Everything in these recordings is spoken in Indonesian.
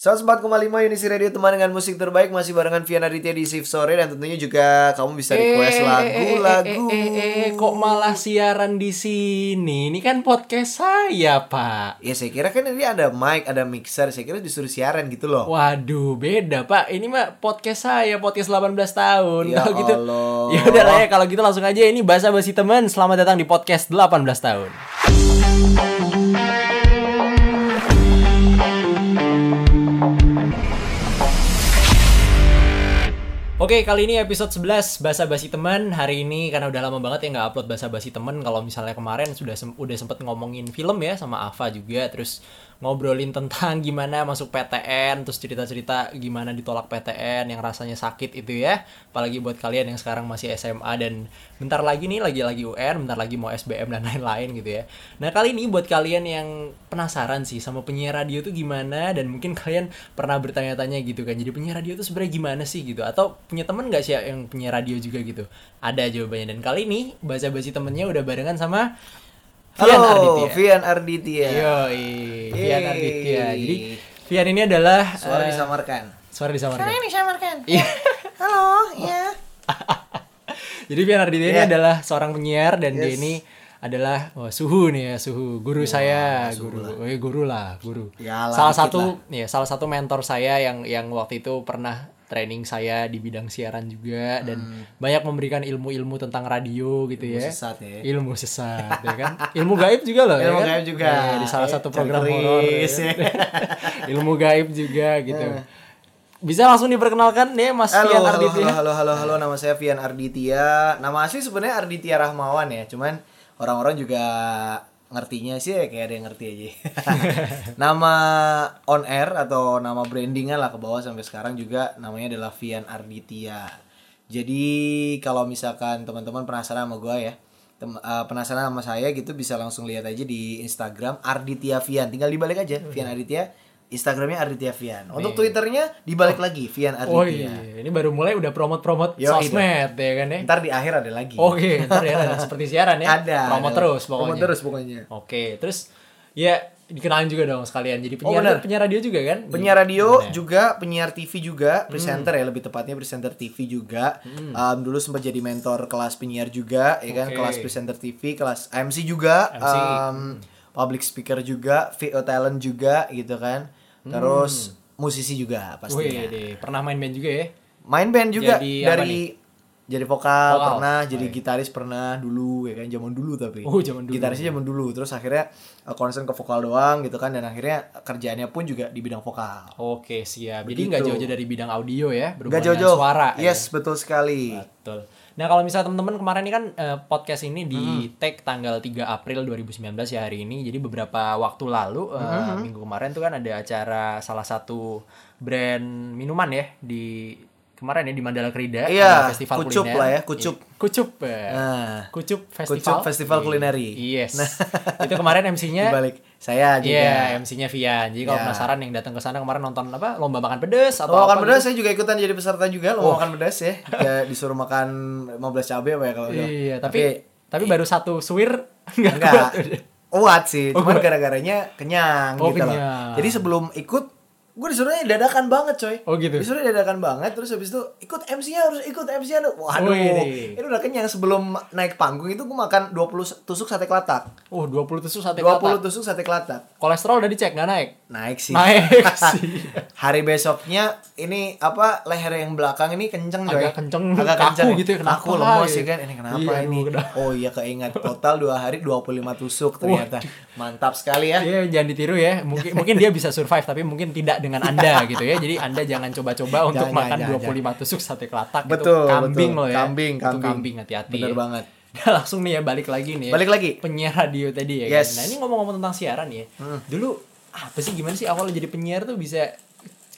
104,5 Unisi Radio teman dengan musik terbaik masih barengan Vian Aditya di Shift Sore dan tentunya juga kamu bisa request Eh, lagu-lagu. eh, eh, eh, eh, kok malah siaran di sini? Ini kan podcast saya, Pak. Ya saya kira kan ini ada mic, ada mixer, saya kira disuruh siaran gitu loh. Waduh, beda, Pak. Ini mah podcast saya, podcast 18 tahun. Ya kalau gitu. Allah. Ya udah lah ya, kalau gitu langsung aja ini bahasa basi teman. Selamat datang di podcast 18 tahun. Oke, kali ini episode 11 Basa Basi Teman. Hari ini karena udah lama banget ya nggak upload Basa Basi Teman. Kalau misalnya kemarin sudah sem- udah sempet ngomongin film ya sama Ava juga, terus ngobrolin tentang gimana masuk PTN, terus cerita-cerita gimana ditolak PTN yang rasanya sakit itu ya. Apalagi buat kalian yang sekarang masih SMA dan bentar lagi nih lagi-lagi UN, bentar lagi mau SBM dan lain-lain gitu ya. Nah, kali ini buat kalian yang penasaran sih sama penyiar radio tuh gimana dan mungkin kalian pernah bertanya-tanya gitu kan. Jadi penyiar radio tuh sebenarnya gimana sih gitu atau punya temen gak sih yang penyiar radio juga gitu? Ada jawabannya dan kali ini bahasa basi temennya udah barengan sama Vian Halo, Arditya. Vian Arditya. Yoi, Vian. Arditya. Jadi Vian ini adalah Suara eh, disamarkan. suara disamarkan. disamarkan. Iya. Halo, ya. Jadi Vian Arditya ini Iya. adalah seorang penyiar dan dia Yes. ini adalah wah, suhu nih ya suhu guru saya guru oh, iya, guru lah guru Ya lah, salah satu ya salah satu mentor saya yang yang waktu itu pernah training saya di bidang siaran juga dan banyak memberikan ilmu-ilmu tentang radio gitu Hmm. Ilmu ya sesat ya. ilmu sesat ya kan ilmu gaib juga loh ya Ilmu kan? gaib juga. Ya, di salah Eh, satu program horor ya kan? ya. ilmu gaib juga gitu bisa langsung diperkenalkan nih Mas Halo, halo, Arditya halo, halo, halo, halo, nama saya Vian Arditya. Nama asli sebenarnya Arditya Rahmawan ya, cuman orang-orang juga ngertinya sih ya kayak ada yang ngerti aja. nama on air atau nama brandingan lah ke bawah sampai sekarang juga namanya adalah Vian Arditya. Jadi kalau misalkan teman-teman penasaran sama gue ya, tem- eh, penasaran sama saya gitu bisa langsung lihat aja di Instagram Arditya Vian.Tinggal dibalik aja Vian Arditya. Instagramnya Arditya Vian. Untuk Twitternya dibalik lagi Vian Arditya. Oh iya, ini baru mulai udah promote-promote sosmed ya kan ya. Ntar di akhir ada lagi. Oke, ntar ya ada seperti siaran ya. Ada. Promo ada. terus pokoknya. Promo terus pokoknya. Oke, terus ya dikenalin juga dong sekalian. Jadi Oh, penyiar benar. penyiar radio juga kan? Penyiar radio ya? juga, penyiar TV juga, presenter ya lebih tepatnya presenter TV juga. Um, dulu sempat jadi mentor kelas penyiar juga, ya kan Oke. kelas presenter TV, kelas MC juga, MC. um, public speaker juga, VO talent juga gitu kan. Terus musisi juga Wih, pastinya. deh, pernah main band juga ya? Main band juga Jadi dari jadi vokal, Vokal. pernah, Oh, jadi iya. gitaris pernah dulu ya kan zaman dulu tapi. Oh, zaman dulu. Gitarisnya zaman dulu. Terus akhirnya concern ke vokal doang gitu kan dan akhirnya kerjaannya pun juga di bidang vokal. Oke, siap. Jadi Begitu. nggak jauh-jauh dari bidang audio ya, berhubungan Gak dengan jauh-jauh. suara. ya? Yes, betul sekali. Betul. Nah, kalau misalnya teman-teman kemarin ini kan eh, podcast ini di Hmm. tanggal 3 April 2019 ya hari ini. Jadi beberapa waktu lalu eh, Hmm. minggu kemarin tuh kan ada acara salah satu brand minuman ya di kemarin ya di Mandala Krida Iya, festival Kucup kuliner. lah ya, Kucup. Iya, Kucup. eh. Nah, Kucup Festival. Kucup Festival. Kulineri. Yes. itu kemarin MC-nya saya juga. Iya, MC-nya Vian. Jadi kalau Iya. penasaran yang datang ke sana kemarin nonton apa? Lomba makan pedes atau Lomba makan apa pedas gitu. saya juga ikutan jadi peserta juga lomba Oh. makan pedas ya. ya. Disuruh makan 15 cabai apa ya kalau. Iya, tapi tapi baru satu suwir enggak enggak kuat. sih, Oh, cuman gara-garanya kenyang Oh, gitu loh. kenyang. Jadi sebelum ikut gue disuruhnya dadakan banget coy Oh, gitu? disuruh dadakan banget terus habis itu ikut MC-nya harus ikut MC-nya waduh Wih. ini udah kenyang sebelum naik panggung itu gue makan 20 tusuk sate kelatak Oh, 20 tusuk sate 20 kelatak. tusuk sate kelatak Kolesterol udah dicek nggak naik? naik sih Naik sih. hari besoknya ini apa leher yang belakang ini kenceng coy Agak kenceng, agak kaku kenceng gitu ya, kenapa kaku lemes ya? ya kan ini kenapa Iya, ini kenapa? oh iya keingat total dua hari 25 tusuk ternyata mantap sekali ya Iya, jangan ditiru ya. Mungkin mungkin dia bisa survive tapi mungkin tidak dengan Anda gitu ya. Jadi Anda jangan coba-coba untuk Jangan, makan jangan, 25 tusuk sate kelatak Betul, itu kambing betul. loh ya. Kambing, Itu kambing. kambing hati-hati. Bener ya. banget. Langsung nih ya balik lagi nih ya. Balik lagi. Penyiar radio tadi ya Yes. kan. Nah, ini ngomong-ngomong tentang siaran ya. Dulu apa sih gimana sih awal jadi penyiar tuh bisa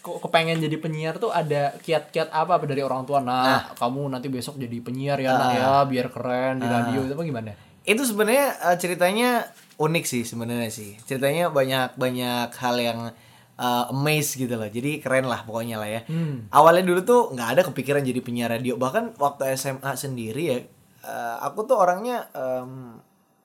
kok kepengen jadi penyiar tuh ada kiat-kiat apa apa dari orang tua nah, kamu nanti besok jadi penyiar ya nak ya biar keren di radio itu apa gimana itu sebenarnya eh, ceritanya unik sih sebenarnya sih ceritanya banyak banyak hal yang eh, amaze gitu loh. Jadi keren lah pokoknya lah ya. Hmm. awalnya dulu tuh nggak ada kepikiran jadi penyiar radio. Bahkan waktu SMA sendiri ya eh, aku tuh orangnya em,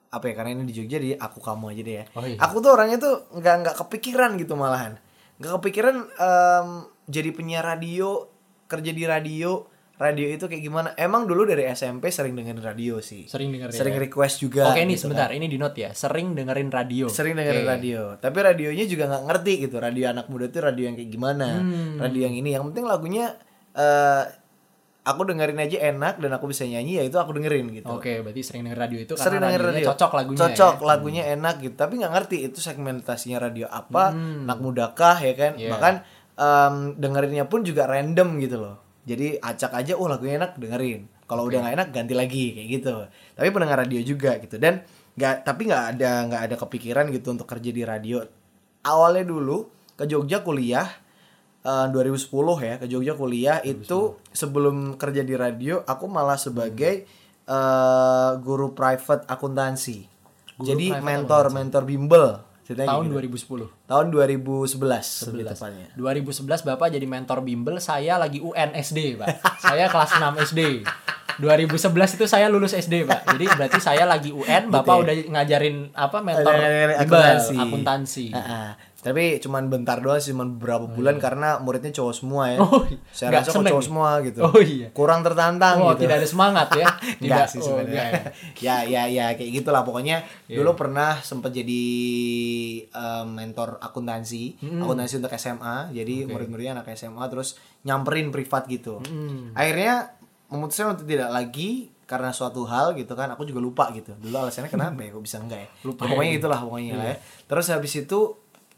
apa ya karena ini di Jogja jadi aku kamu aja deh ya. Oh, iya. aku tuh orangnya tuh nggak nggak kepikiran gitu malahan. Nggak kepikiran em, jadi penyiar radio kerja di radio radio itu kayak gimana emang dulu dari SMP sering dengerin radio sih Sering dengerin sering ya? request juga Oke, ini gitu sebentar, ini di note ya. Sering dengerin radio. sering dengerin Oke. radio tapi radionya juga nggak ngerti gitu radio anak muda itu radio yang kayak gimana Hmm. radio yang ini yang penting lagunya eh aku dengerin aja enak dan aku bisa nyanyi ya itu aku dengerin gitu Oke, berarti sering denger radio itu sering karena denger radio cocok lagunya. cocok ya? lagunya enak gitu tapi nggak ngerti itu segmentasinya radio apa anak mudakah ya kan Iya. bahkan em, dengerinnya pun juga random gitu loh jadi acak aja oh lagunya enak dengerin. Kalau udah nggak enak ganti lagi kayak gitu. Tapi pendengar radio juga gitu. Dan nggak tapi nggak ada nggak ada kepikiran gitu untuk kerja di radio. Awalnya dulu ke Jogja kuliah eh, 2010 ya ke Jogja kuliah itu sebelum kerja di radio aku malah sebagai eh, guru private akuntansi. Jadi mentor mentor bimbel ceritanya Tahun gitu. 2010. tahun 2011 lebih tepatnya 2011 Bapak jadi mentor bimbel, saya lagi UN SD, Pak. saya kelas 6 SD. 2011 itu saya lulus SD, Pak. Jadi berarti saya lagi UN, Bapak Gitu ya? udah ngajarin apa mentor bimbel, akuntansi. akuntansi. Ah, ah. Tapi cuman bentar doang sih cuman beberapa bulan karena muridnya cowok semua ya Oh, iya. saya Nggak rasa kok cowok ya? semua gitu Oh, iya. kurang tertantang Oh, gitu tidak ada semangat ya. Tidak sih oh, sebenarnya. enggak ya. ya ya ya kayak gitulah pokoknya Iya. dulu pernah sempat jadi eh, mentor akuntansi, Hmm. akuntansi untuk SMA. Jadi murid-muridnya anak SMA terus nyamperin privat gitu. Hmm. Akhirnya memutuskan untuk tidak lagi karena suatu hal gitu kan aku juga lupa gitu dulu alasannya kenapa ya kok bisa enggak ya Lupa Ya, pokoknya ya. itulah pokoknya lah ya Iya. terus habis itu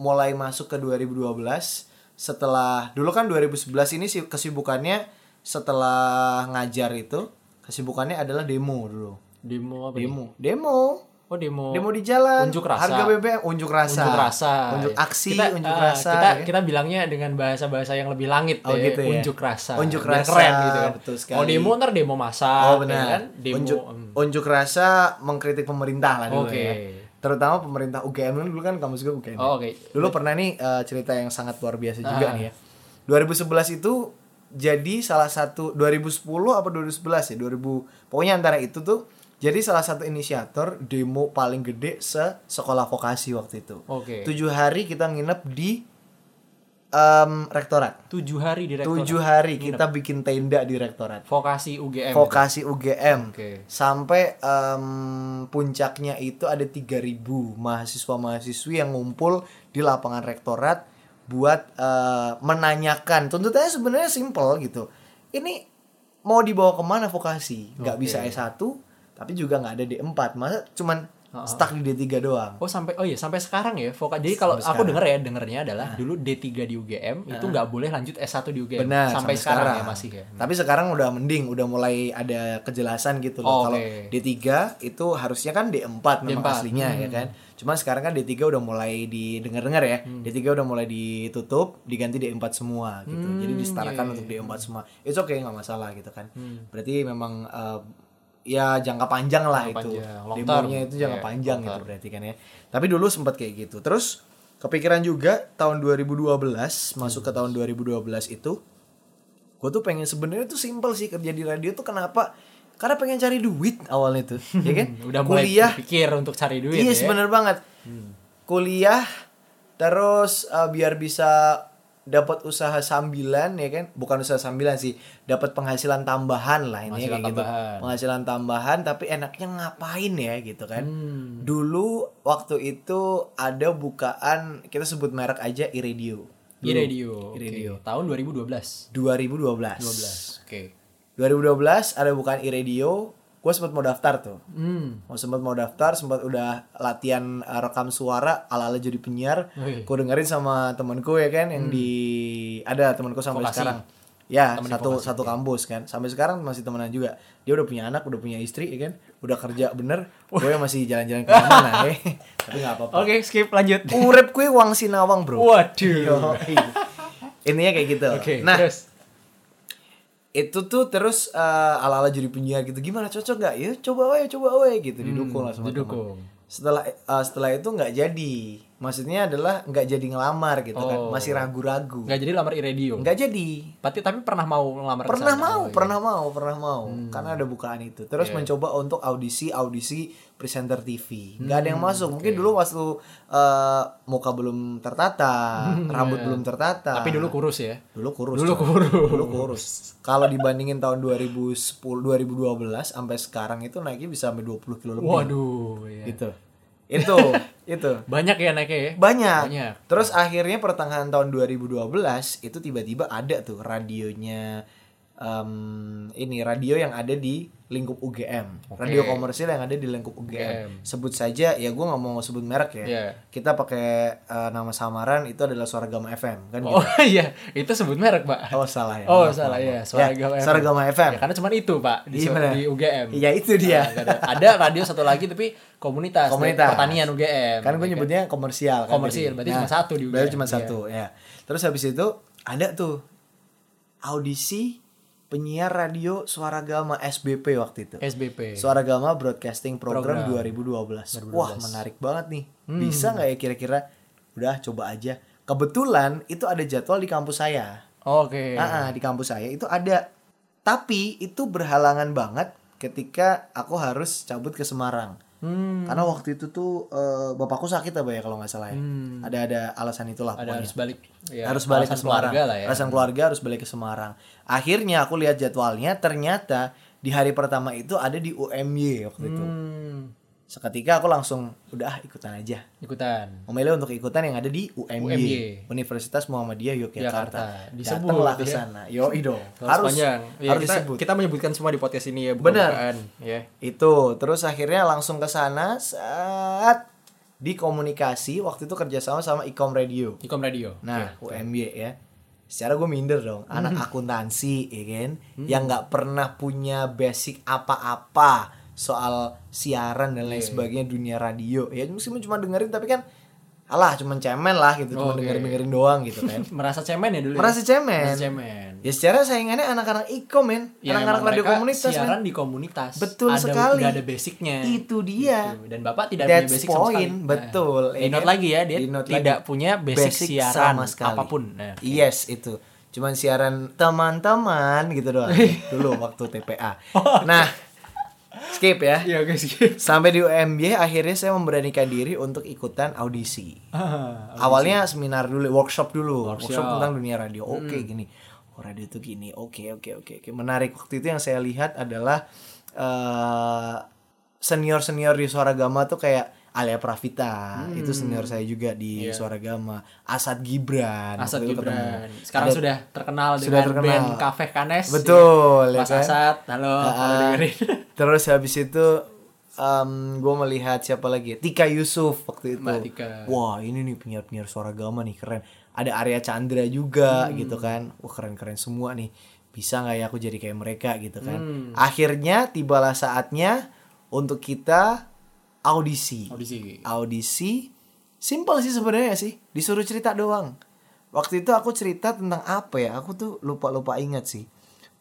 mulai masuk ke 2012 setelah dulu kan 2011 ini sih kesibukannya setelah ngajar itu kesibukannya adalah demo dulu Demo apa? demo demo Oh, demo. demo di jalan Unjuk rasa. harga BBM unjuk rasa Unjuk rasa. unjuk ya. aksi Kita, unjuk ah, rasa Kita ya. kita bilangnya dengan bahasa-bahasa yang lebih langit Oh, ya. gitu ya. Unjuk rasa. Unjuk Biar rasa, keren gitu kan. betul sekali. Mau demo ntar demo massa. oh ya benar kan? Demo. unjuk hmm. unjuk rasa mengkritik pemerintah lah dulu Oke. ya terutama pemerintah UGM kan dulu kan kamu juga UGM Oh, oke. dulu pernah nih eh, cerita yang sangat luar biasa juga Ah. nih ya 2011 itu jadi salah satu 2010 apa 2011 ya 2000 pokoknya antara itu tuh jadi salah satu inisiator demo paling gede se sekolah vokasi waktu itu Oke. tujuh hari kita nginep di em, rektorat Tujuh hari di rektorat. tujuh hari kita bikin tenda di rektorat Vokasi UGM. vokasi UGM Oke. sampai em, puncaknya itu ada 3000 mahasiswa mahasiswi yang ngumpul di lapangan rektorat buat eh, menanyakan tuntutannya sebenarnya simple gitu ini mau dibawa ke mana vokasi nggak Oke. bisa S1 tapi juga nggak ada D4 masa cuman stuck di D3 doang Oh sampai oh iya sampai sekarang ya voka. Jadi kalau Sampai aku sekarang. denger ya dengernya adalah dulu D3 di UGM itu nggak boleh lanjut S1 di UGM Benar, sampai, sekarang, ya masih ya. Tapi sekarang udah mending, udah mulai ada kejelasan gitu loh. Oh, Kalau oke. D3 itu harusnya kan D4 memang D4, aslinya ya Hmm. kan. Cuma sekarang kan D3 udah mulai didengar-dengar ya. Hmm. D3 udah mulai ditutup, diganti D4 semua gitu. Jadi disetarakan iya, untuk D4 semua. Itu oke nggak masalah gitu kan. Hmm. Berarti memang eh, ya jangka panjang lah Jangka itu. panjang, long Demonya term. itu jangka Iya, panjang gitu berarti kan ya. Tapi dulu sempat kayak gitu. Terus kepikiran juga tahun 2012 masuk ke tahun 2012 itu gue tuh pengen sebenarnya tuh simpel sih kerja di radio tuh kenapa karena pengen cari duit awalnya tuh ya kan Udah mulai kuliah berpikir untuk cari duit iya ya. bener banget kuliah terus eh, biar bisa dapat usaha sambilan ya kan bukan usaha sambilan sih dapat penghasilan tambahan lah ini Penghasilan kayak gitu penghasilan tambahan tapi enaknya ngapain ya gitu kan Hmm. dulu waktu itu ada bukaan kita sebut merek aja iradio Di radio. oke. Radio. Tahun 2012. 2012 12. Oke. 2012 ada bukaan iradio gue sempat mau daftar tuh Hmm. mau sempat mau daftar sempat udah latihan uh, rekam suara ala ala jadi penyiar Wih. gue dengerin sama temanku ya kan yang di ada temanku sampai Hmm. Vokasi. sekarang ya Temen satu vokasi, satu kampus kan sampai sekarang masih temenan juga dia udah punya anak udah punya istri ya kan udah kerja bener gue masih jalan-jalan ke mana ya tapi nggak apa-apa Oke, skip lanjut. urep kue uang sinawang bro Waduh. Yoi. intinya kayak gitu Oke, nah terus itu tuh terus eh, ala-ala jadi penyiar gitu gimana cocok nggak? Ya coba wae coba wae gitu didukung lah sama teman Hmm, didukung. setelah eh, setelah itu nggak jadi Maksudnya adalah nggak jadi ngelamar gitu kan, Oh. masih ragu-ragu. Nggak jadi lamar iradio. Nggak jadi. Tapi tapi pernah mau ngelamar Pernah sana? mau, Oh, iya. pernah mau, pernah mau. Karena ada bukaan itu. Terus Iya. mencoba untuk audisi-audisi presenter TV. Nggak ada Hmm, yang masuk. Mungkin dulu waktu eh, muka belum tertata, rambut belum tertata. Hmm, iya. Tapi dulu kurus ya. Dulu kurus. Dulu kurus. Dulu kurus. Kalau dibandingin tahun 2010 2012 sampai sekarang itu naiknya bisa sampai 20 kilo lebih. Waduh, iya. Gitu. Itu, itu. Banyak ya naiknya ya? Banyak. Banyak. Terus akhirnya pertengahan tahun 2012 itu tiba-tiba ada tuh radionya em, ini radio yang ada di lingkup UGM. Oke. Radio komersil yang ada di lingkup UGM. UGM. Sebut saja ya gue nggak mau sebut merek ya. Iya. Kita pakai eh, nama samaran itu adalah Suara Gama FM kan gitu. Oh iya, itu sebut merek, Pak. Oh salah ya. Oh, Maaf, salah maaf, ya. Suara Ya, Gama FM. Suara Gama FM. Ya, karena cuma itu, Pak, di, Iya, su- benar. di UGM. Iya itu dia. Nggak ada, radio satu lagi tapi komunitas, Komunitas. pertanian UGM. kan gue Ya nyebutnya komersial kan Komersil, tadi. berarti cuma satu di berarti UGM. cuma Iya. satu ya terus habis itu ada tuh audisi penyiar radio suara gama SBP waktu itu. SBP. suara gama broadcasting program, Program. 2012. wah menarik banget nih. Bisa nggak ya kira-kira? Udah coba aja. Kebetulan itu ada jadwal di kampus saya. Oke. Ah, ah, di kampus saya itu ada. Tapi itu berhalangan banget ketika aku harus cabut ke Semarang Hmm. karena waktu itu tuh eh, bapakku sakit apa ya kalau nggak salah ya. Hmm. Ada ada alasan itulah Ada pokoknya. harus balik. Ya, harus balik ke Semarang. keluarga lah ya. Alasan keluarga harus balik ke Semarang. Akhirnya aku lihat jadwalnya ternyata di hari pertama itu ada di UMY waktu itu. Hmm. Seketika aku langsung udah ah, ikutan aja. Ikutan. Memilih untuk ikutan yang ada di UMY, UMY. Universitas Muhammadiyah Yogyakarta. Jakarta. Disebut Datanglah ke ya. sana. Yo dong. Harus, panjang. Ya, harus kita, disebut. kita menyebutkan semua di podcast ini ya, Benar. ya. Itu, terus akhirnya langsung ke sana saat di komunikasi waktu itu kerjasama sama Ikom Radio. Ikom Radio. Nah, UMY ya. Secara gue minder dong, anak Hmm. akuntansi, ya kan, yang nggak pernah punya basic apa-apa soal siaran dan Iya, lain sebagainya dunia radio. Ya meskipun cuma dengerin, tapi kan, alah, cuma cemen lah gitu, cuma Oke. dengerin dengerin doang gitu kan. Merasa cemen ya dulu. ya? Merasa cemen. Merasa cemen. Ya secara saingannya anak-anak Ikom men, Ya, anak-anak radio komunitas men. siaran di komunitas. Betul ada, sekali. Udah ada basicnya. Itu dia. Gitu. Dan Bapak tidak That's punya basic sama sekali. Nah, betul. Di Ya note lagi ya, dia Di tidak lagi. punya basic, siaran sama sekali. apa pun. Nah, Yes, itu. Cuman siaran teman-teman gitu doang. Dulu waktu TPA. Nah, skip ya. Iya oke skip. Sampai di UMY akhirnya saya memberanikan diri untuk ikutan audisi. Awalnya seminar dulu, workshop dulu, workshop, Workshop. tentang dunia radio. Oke, gini. Oh, radio itu gini. Oke, oke, oke, oke. Menarik. Waktu itu yang saya lihat adalah eh senior-senior di Suara Gama tuh kayak Alia Pravita, itu senior saya juga di Suara Gama. Asad Gibran. Asad itu ketemu. Gibran. Sekarang Ada- sudah terkenal Sudah dengan terkenal. band Cafe Kanes. Betul, ya. ya Mas kan? Asad, halo, halo dengerin. Terus habis itu gue melihat siapa lagi? Tika Yusuf waktu itu. Mbak Tika. Wah ini nih penyiar-penyiar suara gama nih keren. Ada Arya Chandra juga Hmm. gitu kan. Wah keren-keren semua nih. Bisa nggak ya aku jadi kayak mereka gitu kan. Hmm. Akhirnya tibalah saatnya untuk kita audisi. Audisi. Audisi simpel sih sebenarnya sih. Disuruh cerita doang. Waktu itu aku cerita tentang apa ya? Aku tuh lupa-lupa ingat sih.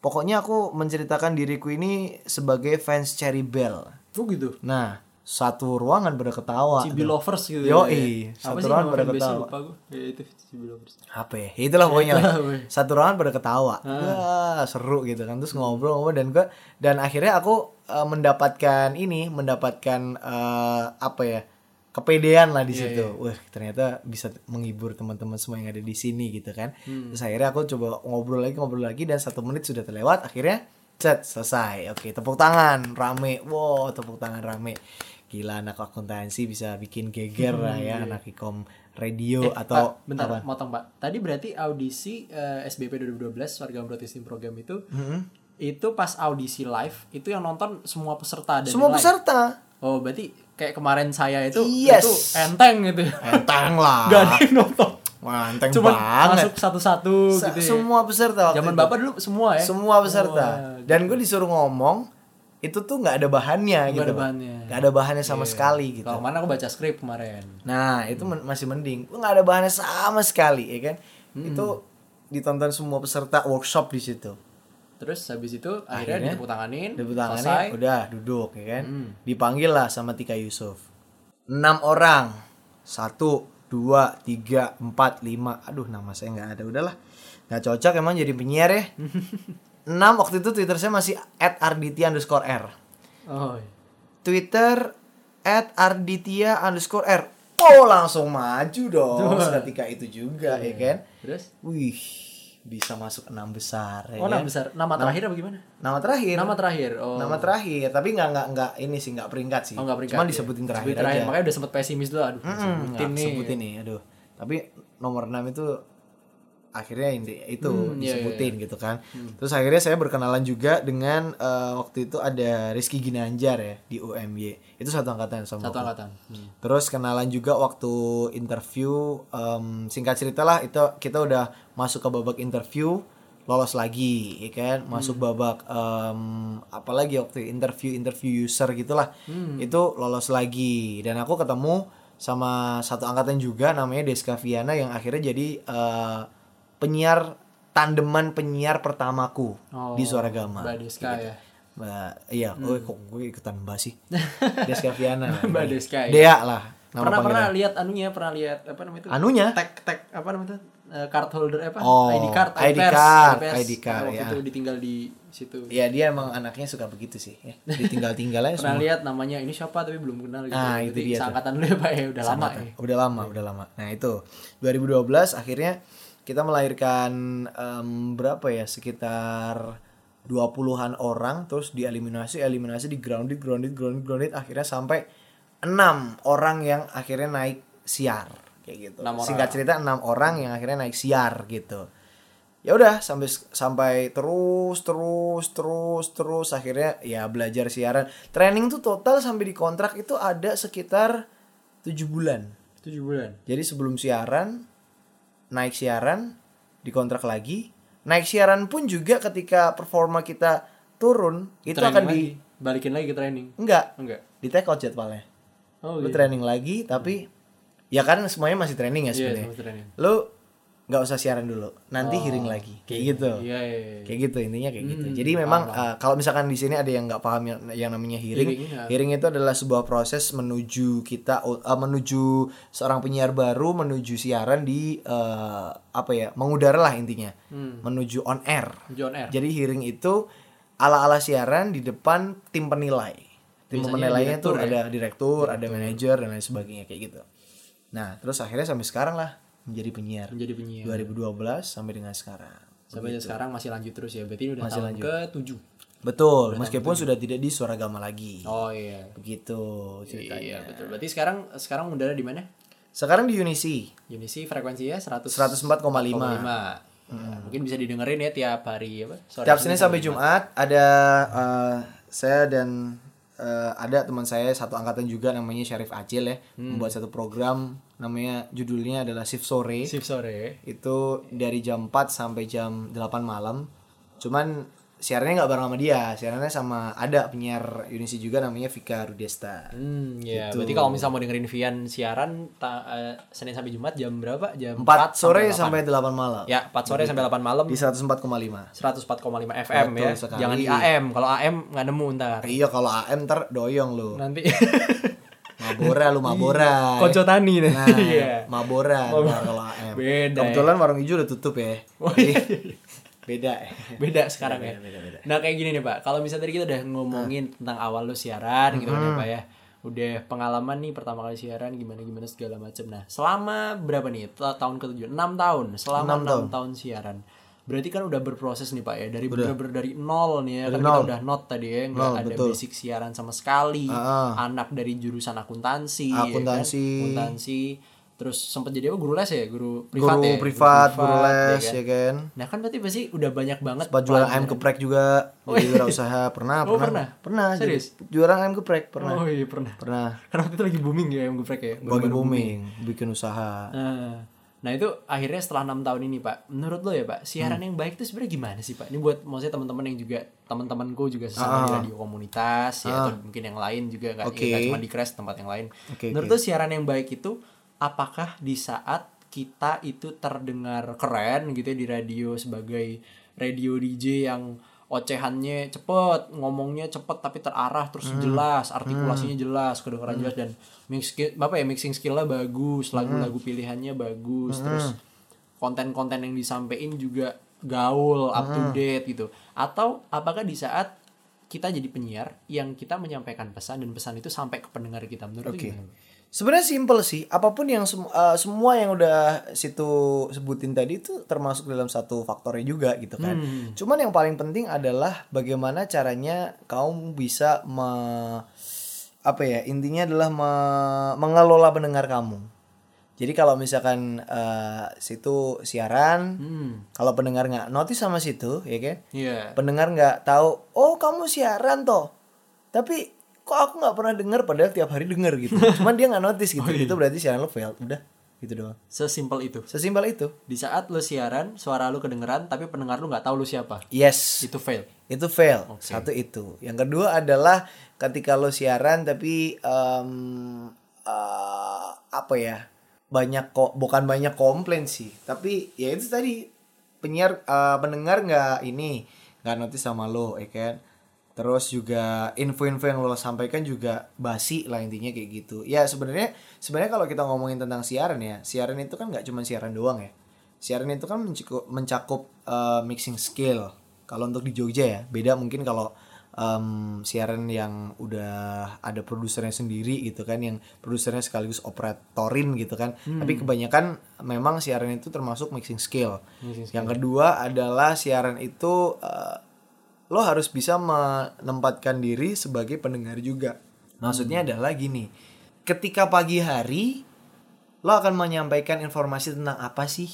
Pokoknya aku menceritakan diriku ini sebagai fans Cherry Bell. Oh gitu. Nah, satu ruangan pada ketawa. Cibi lovers gitu. Yoi, ya. satu ruangan pada ketawa. Lupa gue. Ya itu Cibi lovers. Apa ya? Itulah pokoknya. lah. Itulah. Satu ruangan pada ketawa. Ah. Wah, seru gitu kan. Terus ngobrol-ngobrol dan gua dan akhirnya aku eh, mendapatkan ini, mendapatkan eh, apa ya? kepedean lah di Iya, situ. Wah, ternyata bisa menghibur teman-teman semua yang ada di sini gitu kan. Hmm. Terus akhirnya aku coba ngobrol lagi, ngobrol lagi dan satu menit sudah terlewat. Akhirnya set selesai. Oke, tepuk tangan rame. Wow, tepuk tangan rame. Gila anak akuntansi bisa bikin geger lah ya anak ikom radio atau Hmm, iya. Pak, bentar, apa? motong Pak. Tadi berarti audisi eh, SBP 2012 warga broadcasting program itu Hmm. itu pas audisi live itu yang nonton semua peserta Semua live. peserta. Oh, berarti kayak kemarin saya itu Yes. itu enteng gitu. Enteng lah. Gak ada yang nonton. Wah, enteng Cuma banget. masuk satu-satu Se- gitu ya. Semua peserta waktu Zaman itu. Bapak dulu semua ya. Semua peserta. Wah, Dan gue disuruh ngomong itu tuh nggak ada bahannya Nggak gitu. ada bahannya. Nggak ada bahannya sama sekali gitu. Kalau mana aku baca skrip kemarin. Nah, itu men- masih mending. Gue nggak ada bahannya sama sekali, ya kan? Itu ditonton semua peserta workshop di situ. Terus habis itu akhirnya, Akhirnya, ditepuk tanganin, Tepuk selesai. tangannya udah duduk ya kan. Hmm. Dipanggil lah sama Tika Yusuf. Enam orang. Satu dua tiga empat lima. Aduh nama saya nggak ada. Udahlah. Nggak cocok emang jadi penyiar ya. Enam waktu itu twitter saya masih at arditya underscore r. Oh. twitter at arditya underscore r. Oh langsung maju dong ketika itu juga ya kan? Terus? wih bisa masuk enam besar ya Oh, kan? nama besar. Nama terakhir apa gimana? nama terakhir Nama terakhir. Oh. nama terakhir tapi nggak nggak nggak ini sih nggak peringkat sih Oh, nggak peringkat. cuma ya. disebutin terakhir, terakhir. aja Makanya udah sempet pesimis dulu. Aduh, Hmm, sebutin nih. sebutin nih aduh tapi nomor 6 itu akhirnya ini itu Hmm, iya, disebutin gitu kan. Terus akhirnya saya berkenalan juga dengan eh, waktu itu ada Rizky Ginanjar ya di UMY itu satu angkatan sama Satu aku. angkatan. Hmm. Terus kenalan juga waktu interview em, singkat cerita lah itu kita udah masuk ke babak interview lolos lagi ya kan? Masuk babak em, apalagi waktu interview interview user gitulah itu lolos lagi. Dan aku ketemu sama satu angkatan juga namanya Deska Viana yang akhirnya jadi eh, penyiar tandeman penyiar pertamaku Oh, di Suara Gama Mbak Deska ya. Mbak, iya, gue kok gue ikutan Mbak sih. Deska Viana. Mbak Deska, ya. Dea lah. Nama pernah pernah panggilan. lihat anunya, pernah lihat apa namanya itu? Anunya? Tag tag apa namanya itu? Eh, card holder apa? Oh, ID card, ID card, pers. ID card, Waktu ya. itu ditinggal di situ. Iya dia emang anaknya suka begitu sih. Ya. Ditinggal-tinggal aja Pernah semua. lihat namanya ini siapa tapi belum kenal gitu. Nah, itu Berarti dia. Seangkatan lu ya Pak ya, udah lama ya. Udah lama, udah lama. Nah itu 2012 akhirnya kita melahirkan em, berapa ya sekitar 20-an orang terus dieliminasi eliminasi di grounded grounded grounded grounded akhirnya sampai enam orang yang akhirnya naik siar kayak gitu. Singkat cerita enam orang yang akhirnya naik siar gitu. Ya udah sampai sampai terus terus terus terus akhirnya ya belajar siaran. Training tuh total sampai di kontrak itu ada sekitar tujuh bulan. 7 bulan. Jadi sebelum siaran, naik siaran, dikontrak lagi. Naik siaran pun juga ketika performa kita turun, itu Training akan lagi. di balikin lagi ke training. enggak, Enggak. di take out jadwalnya. Oh, Lu iya. training lagi tapi ya kan semuanya masih training ya Iya, sebenarnya. training. Lu nggak usah siaran dulu, nanti Oh, hearing lagi. Kayak gitu. Iya, iya, iya. Kayak gitu intinya kayak gitu. Hmm, Jadi memang uh, kalau misalkan di sini ada yang nggak paham yang, yang namanya hearing, Hearing, iya. hearing itu adalah sebuah proses menuju kita uh, menuju seorang penyiar baru menuju siaran di uh, apa ya mengudara lah intinya, Hmm. menuju on air. John R. Jadi hearing itu ala-ala siaran di depan tim penilai. Tim Biasanya penilainya direktur tuh ya? ada direktur, ada manajer dan lain sebagainya kayak gitu. Nah, terus akhirnya sampai sekarang lah menjadi penyiar. Menjadi penyiar. 2012 sampai dengan sekarang. Sampai sekarang masih lanjut terus ya. Berarti ini udah Masih tahun lanjut. ke-7. Betul, meskipun sudah tidak di suara gama lagi. Oh iya. Begitu ceritanya. Iya, betul. Berarti sekarang sekarang udara di mana? Sekarang di Unisi Unisi frekuensinya 100 104,5. Ya, mungkin bisa didengerin ya tiap hari apa? Sore Tiap Senin sampai Jumat ada eh, saya dan eh, ada teman saya satu angkatan juga namanya Syarif Acil ya membuat satu program namanya judulnya adalah Shift Sore. Shift sore. Itu dari jam 4 sampai jam 8 malam. Cuman siarannya nggak bareng sama dia, siarannya sama ada penyiar Unisi juga namanya Vika Rudesta. Hmm, ya. Gitu. Berarti kalau misalnya mau dengerin Vian siaran ta- eh, Senin sampai Jumat jam berapa? Jam 4 4 sore 8. sampai 8 malam. Ya, 4 sore sampai 8 malam Di 104,5. 104,5 FM Betul ya. sekali. Jangan di AM. Kalau AM nggak nemu ntar. Iya kalau AM ntar doyong lu. Nanti Mabora lu Mabora. Konco tani nih. Nah, Iya. Mabora ntar kalau AM. Beda Kebetulan warung hijau udah tutup ya. Oh, Jadi, iya. Beda. beda sekarang ya. beda, beda. Nah kayak gini nih pak, kalau misalnya tadi kita udah ngomongin tentang awal lu siaran gitu kan ya pak ya, udah pengalaman nih pertama kali siaran gimana gimana segala macam. Nah selama berapa nih Ta- tahun ketujuh? 6 tahun. Selama Enam 6 tahun. siaran. Berarti kan udah berproses nih pak ya dari bener-bener dari nol nih ya kan kita udah not tadi ya nggak Nol, ada betul. basic siaran sama sekali Ah. anak dari jurusan akuntansi ya kan? Akuntansi. Terus sempat jadi apa guru les ya guru privat Guru ya privat, guru ya les kan? ya kan. Nah kan berarti pasti udah banyak banget Sempat jualan ayam geprek juga jadi wirausaha pernah Oh, pernah pernah? pernah jadi Serius? jualan ayam geprek pernah Oh iya pernah. pernah Karena waktu itu lagi booming ya yang geprek ya. lagi baru-baru booming bikin usaha Nah, nah itu akhirnya setelah enam tahun ini pak, menurut lo ya pak, siaran Hmm. yang baik itu sebenarnya gimana sih pak? Ini buat maksudnya teman-teman yang juga teman-temanku juga sesama di radio komunitas ya atau mungkin yang lain juga nggak Ah. Oke. ya, cuma di crash tempat yang lain. Oke, menurut lo siaran yang baik itu apakah di saat kita itu terdengar keren gitu ya di radio sebagai radio DJ yang ocehannya cepet ngomongnya cepet tapi terarah terus jelas artikulasinya jelas kedengaran jelas dan mix skill- apa ya mixing skillnya bagus lagu-lagu pilihannya bagus terus konten-konten yang disampaikan juga gaul up to date gitu. Atau apakah di saat kita jadi penyiar yang kita menyampaikan pesan dan pesan itu sampai ke pendengar kita? Menurut Oke. gimana? Sebenarnya simple sih. Apa pun yang sem- eh, semua yang udah situ sebutin tadi itu termasuk dalam satu faktornya juga gitu kan. Cuman yang paling penting adalah bagaimana caranya kamu bisa me- apa ya intinya adalah me- mengelola pendengar kamu. Jadi kalau misalkan eh, situ siaran, Hmm. kalau pendengar nggak notice sama situ, ya kan? Iya. pendengar nggak tahu oh kamu siaran toh tapi kok aku nggak pernah dengar padahal tiap hari denger gitu. Cuman dia nggak notice gitu. Itu berarti siaran lo failed udah gitu doang. Sesimpel itu. sesimpel itu. Di saat lu siaran, suara lu kedengeran tapi pendengar lu nggak tahu lu siapa. yes. Itu fail. itu fail. Satu itu. Yang kedua adalah ketika lo siaran tapi em, eh, apa ya banyak kok bukan banyak komplain sih. Tapi ya itu tadi penyiar eh, pendengar nggak ini nggak notice sama lo ya kan terus juga info-info yang lo sampaikan juga basi lah intinya kayak gitu. Ya sebenarnya sebenarnya kalau kita ngomongin tentang siaran ya siaran itu kan nggak cuma siaran doang ya. Siaran itu kan mencakup, mencakup eh, mixing skill kalau untuk di Jogja ya beda mungkin kalau em, siaran yang udah ada produsernya sendiri gitu kan yang produsernya sekaligus operatorin gitu kan. Tapi kebanyakan memang siaran itu termasuk mixing skill yang kedua adalah siaran itu eh, lo harus bisa menempatkan diri sebagai pendengar juga maksudnya adalah gini ketika pagi hari lo akan menyampaikan informasi tentang apa sih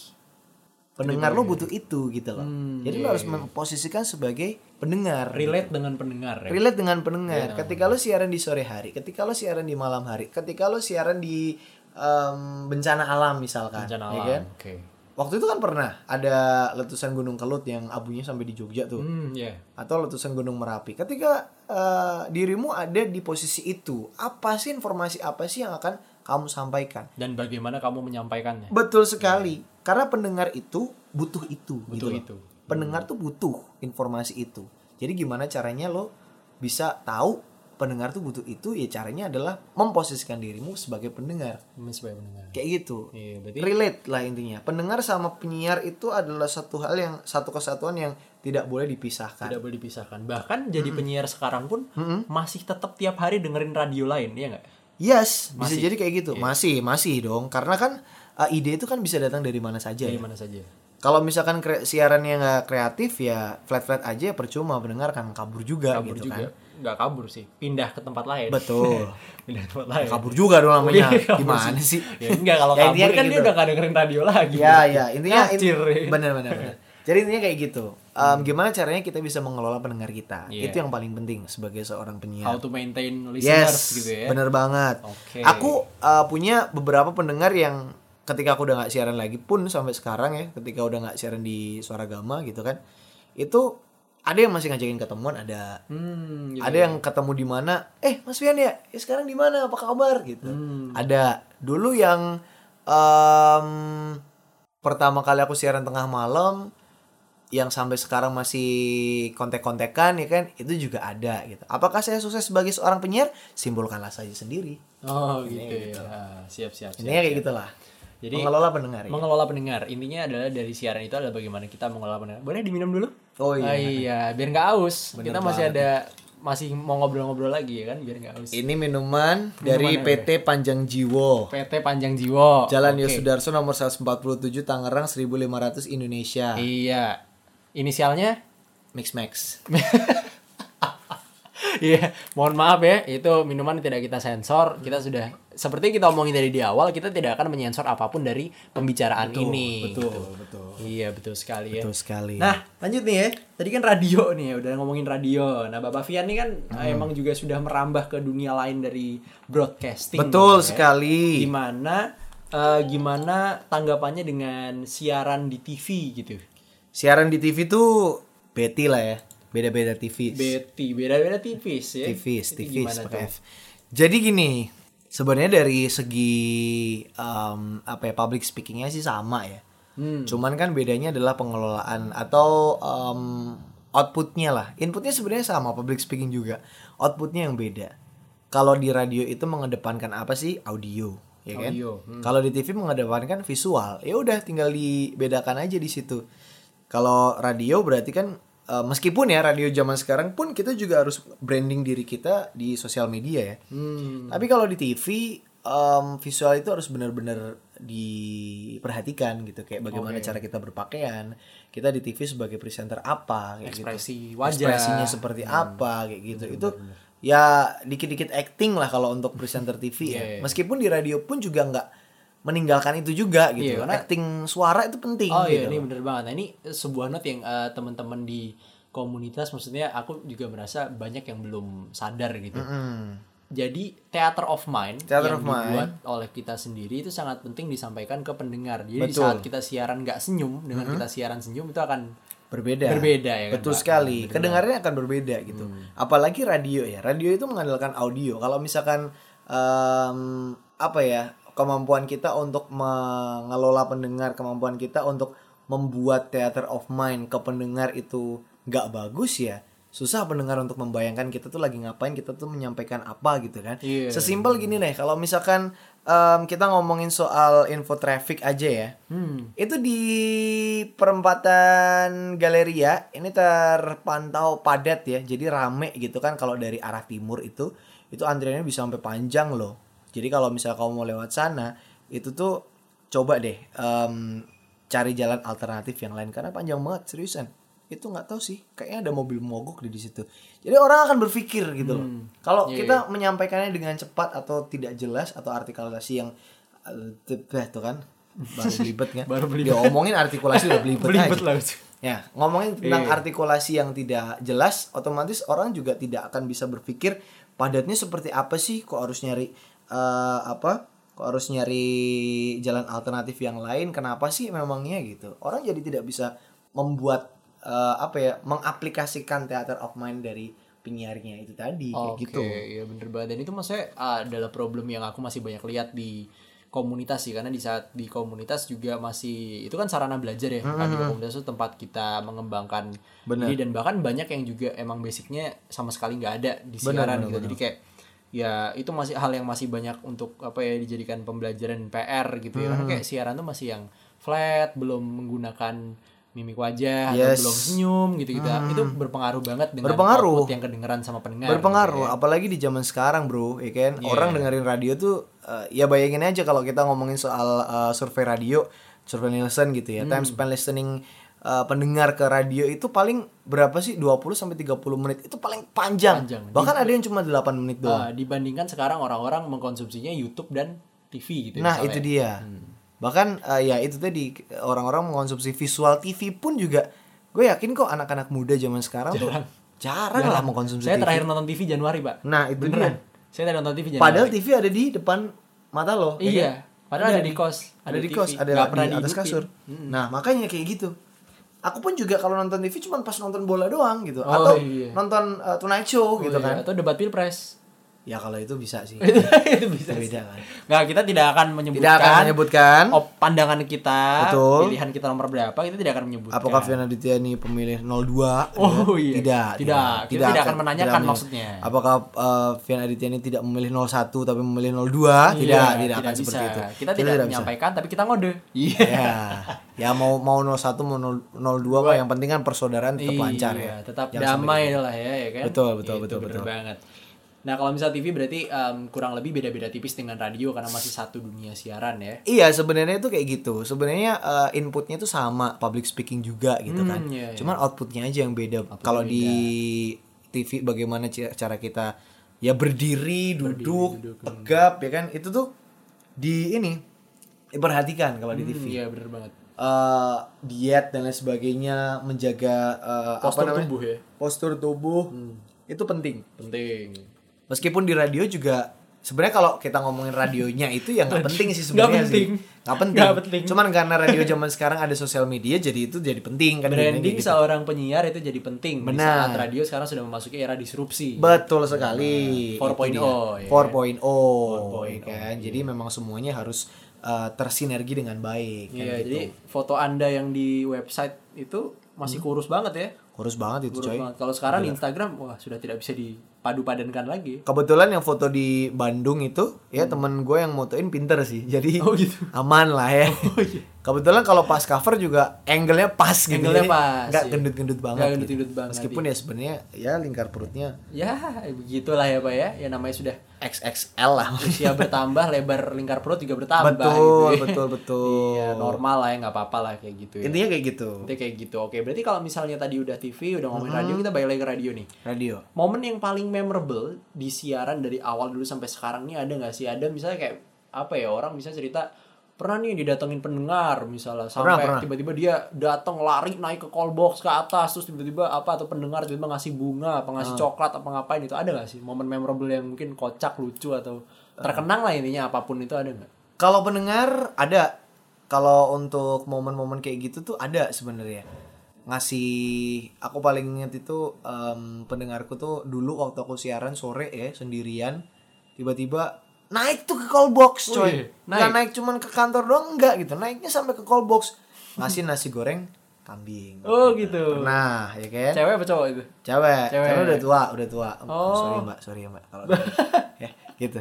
pendengar lo butuh itu gitu loh jadi lo harus memposisikan sebagai pendengar Relate dengan pendengar ya. relate dengan pendengar ketika lo siaran di sore hari ketika lo siaran di malam hari ketika lo siaran di em, bencana alam misalkan Bencana ya alam. kan? Oke. Waktu itu kan pernah ada letusan gunung kelut yang abunya sampai di Jogja tuh Hmm, ya. atau letusan gunung merapi ketika eh, dirimu ada di posisi itu apa sih informasi apa sih yang akan kamu sampaikan Dan bagaimana kamu menyampaikannya? betul sekali karena pendengar itu butuh itu gitu Butuh loh. itu. pendengar tuh butuh informasi itu jadi gimana caranya lo bisa tahu pendengar tuh butuh itu ya caranya adalah memposisikan dirimu sebagai pendengar Hmm, Sebagai pendengar. kayak gitu Iya, berarti relate lah intinya pendengar sama penyiar itu adalah satu hal yang satu kesatuan yang tidak boleh dipisahkan tidak boleh dipisahkan. Bahkan jadi penyiar sekarang pun masih tetap tiap hari dengerin radio lain, ya nggak? yes bisa jadi kayak gitu masih masih dong karena kan uh, ide itu kan bisa datang dari mana saja Dari ya. mana saja. Kalau misalkan kre- siarannya nggak kreatif ya flat flat aja percuma pendengar kan kabur juga Kabur gitu juga. kan Nggak kabur sih. Pindah ke tempat lain. betul Pindah ke tempat lain. kabur juga dong namanya Iya, gimana sih Ya enggak kalau Ya, kabur kan kayak dia gitu. udah gak dengerin radio lagi. ya ya intinya Ngacir. benar benar benar jadi intinya kayak gitu Em, gimana caranya kita bisa mengelola pendengar kita Iya. itu yang paling penting sebagai seorang penyiar How to maintain listeners Yes, gitu ya. bener banget. Oke. Aku uh, punya beberapa pendengar yang ketika aku udah nggak siaran lagi pun sampai sekarang ya, ketika udah nggak siaran di Suara Gama gitu kan, itu ada yang masih ngajakin ketemuan, ada Hmm, gitu. ada yang ketemu di mana, eh Mas Fian ya, ya sekarang di mana, apa kabar gitu. Hmm. Ada dulu yang em, pertama kali aku siaran tengah malam yang sampai sekarang masih kontek-kontekan ya kan itu juga ada gitu. Apakah saya sukses sebagai seorang penyiar? Simpulkanlah saja sendiri. Oh gitu, ya. Ah, Siap siap. siap, Intinya kayak siap. gitulah. Jadi mengelola pendengar ya. mengelola pendengar intinya adalah dari siaran itu adalah bagaimana kita mengelola pendengar. Boleh diminum dulu? Oh iya. Ah, iya, biar nggak aus. Bener kita masih banget. ada masih mau ngobrol-ngobrol lagi ya kan biar nggak aus. Ini minuman dari Minuman PT Panjang Jiwo. PT Panjang Jiwo. Jalan Oke. Yosudarso nomor 147 Tangerang 1500 Indonesia. Iya. Inisialnya Mix Max. Iya, mohon maaf ya, itu minuman tidak kita sensor. Kita sudah seperti kita omongin dari di awal, kita tidak akan menyensor apa pun dari pembicaraan ini. betul, gitu. betul. Iya, betul sekali ya. Betul sekali. Nah, lanjut nih ya. Tadi kan radio nih, udah ngomongin radio. Nah, Bapak Fian nih kan Hmm. emang juga sudah merambah ke dunia lain dari broadcasting. betul ya. sekali. Gimana eh, gimana tanggapannya dengan siaran di TV gitu? Siaran di TV tuh Betty lah ya. Beda-beda TV. Betty, beda-beda tipis ya. tipis, tipis gimana pakai? F. Jadi gini, sebenarnya dari segi em, apa ya public speakingnya sih sama ya. Hmm. Cuman kan bedanya adalah pengelolaan atau em, outputnya lah. Inputnya sebenarnya sama public speaking juga. Outputnya yang beda. Kalau di radio itu mengedepankan apa sih? Audio, ya kan? Hmm. Kalau di TV mengedepankan visual. Ya udah tinggal dibedakan aja di situ. Kalau radio berarti kan eh, meskipun ya radio zaman sekarang pun kita juga harus branding diri kita di sosial media ya. Hmm. Tapi kalau di TV em, visual itu harus benar-benar diperhatikan gitu kayak bagaimana cara kita berpakaian. Kita di TV sebagai presenter apa kayak Ekspresi gitu. wajah. Ekspresinya seperti apa kayak gitu. itu ya dikit-dikit acting lah kalau untuk presenter TV ya. Iya, iya. Meskipun di radio pun juga nggak meninggalkan itu juga gitu. Iya, karena karena- acting suara itu penting Oh gitu. iya, ini bener banget. Nah ini sebuah note yang eh, teman-teman di komunitas, maksudnya aku juga merasa banyak yang belum sadar gitu. Hmm. Jadi theater of mind Theater yang of mind. dibuat oleh kita sendiri itu sangat penting disampaikan ke pendengar. Jadi di Betul. saat kita siaran nggak senyum dengan kita siaran senyum itu akan berbeda. Berbeda ya kan, Betul Pak? sekali. Kedengarannya akan berbeda gitu. Hmm. Apalagi radio ya. Radio itu mengandalkan audio. Kalau misalkan em, apa ya kemampuan kita untuk mengelola pendengar, kemampuan kita untuk membuat theater of mind ke pendengar itu nggak bagus ya. Susah pendengar untuk membayangkan kita tuh lagi ngapain, kita tuh menyampaikan apa gitu kan. Iya. Sesimpel gini deh, kalau misalkan em, kita ngomongin soal info traffic aja ya. hmm, Itu di perempatan Galeria ini terpantau padat ya. Jadi rame gitu kan kalau dari arah timur itu itu antriannya bisa sampai panjang loh. Jadi kalau misal kamu mau lewat sana itu tuh coba deh em, cari jalan alternatif yang lain karena panjang banget seriusan. Itu nggak tahu sih, kayaknya ada mobil mogok di situ. Jadi orang akan berpikir gitu loh. Kalau Iya, kita menyampaikannya dengan cepat atau tidak jelas atau artikulasi yang tebeh tuh kan baru belibet kan Baru belibet. dia omongin artikulasi udah belibet, belibet aja. lah. ya ngomongin tentang Iya. artikulasi yang tidak jelas otomatis orang juga tidak akan bisa berpikir padatnya seperti apa sih kok harus nyari eh, apa kok harus nyari jalan alternatif yang lain kenapa sih memangnya gitu? Orang jadi tidak bisa membuat eh, apa ya mengaplikasikan theater of mind dari penyiarnya itu tadi kayak Oke, gitu. iya bener banget. Dan itu maksudnya ah, adalah problem yang aku masih banyak lihat di komunitas sih karena di saat di komunitas juga masih itu kan sarana belajar ya kan di komunitas itu tempat kita mengembangkan Bener. diri dan bahkan banyak yang juga emang basicnya sama sekali nggak ada di Bener, siaran bener, gitu. Jadi kayak ya itu masih hal yang masih banyak untuk apa ya dijadikan pembelajaran PR gitu ya karena kayak siaran tuh masih yang flat belum menggunakan mimik wajah Yes. atau belum senyum gitu gitu itu berpengaruh banget dengan Berpengaruh. output yang kedengeran sama pendengar berpengaruh apalagi di zaman sekarang bro ya kan Iya. orang dengerin radio tuh eh, ya bayangin aja kalau kita ngomongin soal eh, survei radio survei Nielsen gitu ya Hmm. time spend listening eh, pendengar ke radio itu paling berapa sih 20 sampai 30 menit itu paling panjang, Panjang. bahkan ada yang cuma 8 menit doang Uh, dibandingkan sekarang orang-orang mengkonsumsinya YouTube dan TV gitu. nah misalnya. itu dia bahkan eh, ya itu tadi orang-orang mengkonsumsi visual TV pun juga gue yakin kok anak-anak muda zaman sekarang tuh jarang, lah mengkonsumsi Saya TV terakhir nonton TV Januari, Pak. nah itu Beneran. dia Saya terakhir nonton TV Januari. Padahal TV ada di depan mata lo. ya kan? Iya. Padahal ada di kos. Ada, di TV. kos, ada Nggak di atas kasur. Nah, makanya kayak gitu. Aku pun juga kalau nonton TV cuma pas nonton bola doang gitu. Oh, Atau iya. nonton uh, Tonight Show Oh, gitu iya. kan. Atau debat pilpres. Ya kalau itu bisa sih. itu bisa. Beda kan. Nggak, kita tidak akan menyebutkan Tidak akan menyebutkan op- pandangan kita, Betul. pilihan kita nomor berapa, kita tidak akan menyebutkan. apakah Fian Aditya ini pemilih 02? Oh, gitu. iya. Tidak, Tidak. Kita tidak akan menanyakan tidak maksudnya. Apakah uh, Fian Aditya ini tidak memilih 01 tapi memilih 02? Iya, tidak, tidak, akan bisa. seperti itu. Kita tidak, bisa. menyampaikan, tapi kita ngode. Iya. ya ya mau mau 01 mau 0- 02 mah yang penting kan persaudaraan tetap lancar ya Iya, tetap Jangan damai lah ya, ya kan? Betul, betul, Itu betul, bener betul. banget. Nah, kalau misal TV berarti em, kurang lebih beda-beda tipis dengan radio karena masih satu dunia siaran ya. Iya sebenarnya itu kayak gitu. Sebenarnya uh, inputnya itu sama, public speaking juga gitu Hmm, kan. iya, iya. Cuman outputnya aja yang beda. Kalau di TV bagaimana cara kita ya berdiri, duduk, tegap ya kan. Itu tuh di ini diperhatikan kalau di TV. Hmm, Iya, bener banget. Eh, diet dan lain sebagainya, menjaga eh, Postur apa namanya? tubuh ya. Postur tubuh itu penting. Penting. Meskipun di radio juga sebenarnya kalau kita ngomongin radionya itu ya nggak penting sih sebenarnya sih. Nggak penting. Nggak penting. Cuman karena radio zaman sekarang ada sosial media jadi itu jadi penting kan Branding gitu. seorang penyiar itu jadi penting di Benar. saat radio sekarang sudah memasuki era disrupsi. Betul sekali. Nah, 4.0 Itu dia. ya. 4.0 ya kan. Jadi memang semuanya harus eh, tersinergi dengan baik. kan Iya, gitu. jadi foto Anda yang di website itu masih kurus banget ya. Kurus banget itu Kurus coy. Kalau sekarang di Instagram wah sudah tidak bisa dipadu padankan lagi. Kebetulan yang foto di Bandung itu ya temen gue yang motoin pinter sih. Jadi Hmm. Oh, gitu. aman lah ya. Kebetulan kalau pas cover juga angle-nya pas gitu. Angle-nya pas, Nggak iya. gendut-gendut banget. Nggak gendut-gendut gitu. banget, Meskipun ya sebenarnya ya lingkar perutnya Ya, begitulah ya Pak ya. Ya namanya sudah XXL lah. usia bertambah, lebar lingkar perut juga bertambah betul, gitu ya. betul, betul. Iya, normal lah ya, nggak apa-apa lah kayak gitu ya. Intinya kayak gitu. Nanti kayak gitu. Oke, berarti kalau misalnya tadi udah TV, udah ngomongin Hmm. radio, kita balik lagi ke radio nih. Radio. Momen yang paling memorable di siaran dari awal dulu sampai sekarang nih ada nggak sih? Ada misalnya kayak apa ya orang bisa cerita pernah nih didatengin pendengar misalnya sampai pernah. tiba-tiba dia datang lari naik ke call box ke atas terus tiba-tiba apa atau pendengar tiba-tiba ngasih bunga apa ngasih Ah. coklat apa ngapain itu ada nggak sih momen memorable yang mungkin kocak lucu atau terkenang lah intinya apa pun itu ada nggak? Kalau pendengar ada. Kalau untuk momen-momen kayak gitu tuh ada sebenarnya. Ngasih aku paling inget itu em, pendengarku tuh dulu waktu aku siaran sore ya sendirian tiba-tiba naik tuh ke call box Oh coy. iya, Nggak naik cuman ke kantor doang enggak gitu. Naiknya sampai ke call box. Ngasih nasi goreng kambing. Oh gitu. Pernah ya kan? Cewek apa cowok itu? Cewek, Cewek. karena udah tua, udah tua. Oh. Sorry mbak, sorry ya mbak. Kalau ya, gitu.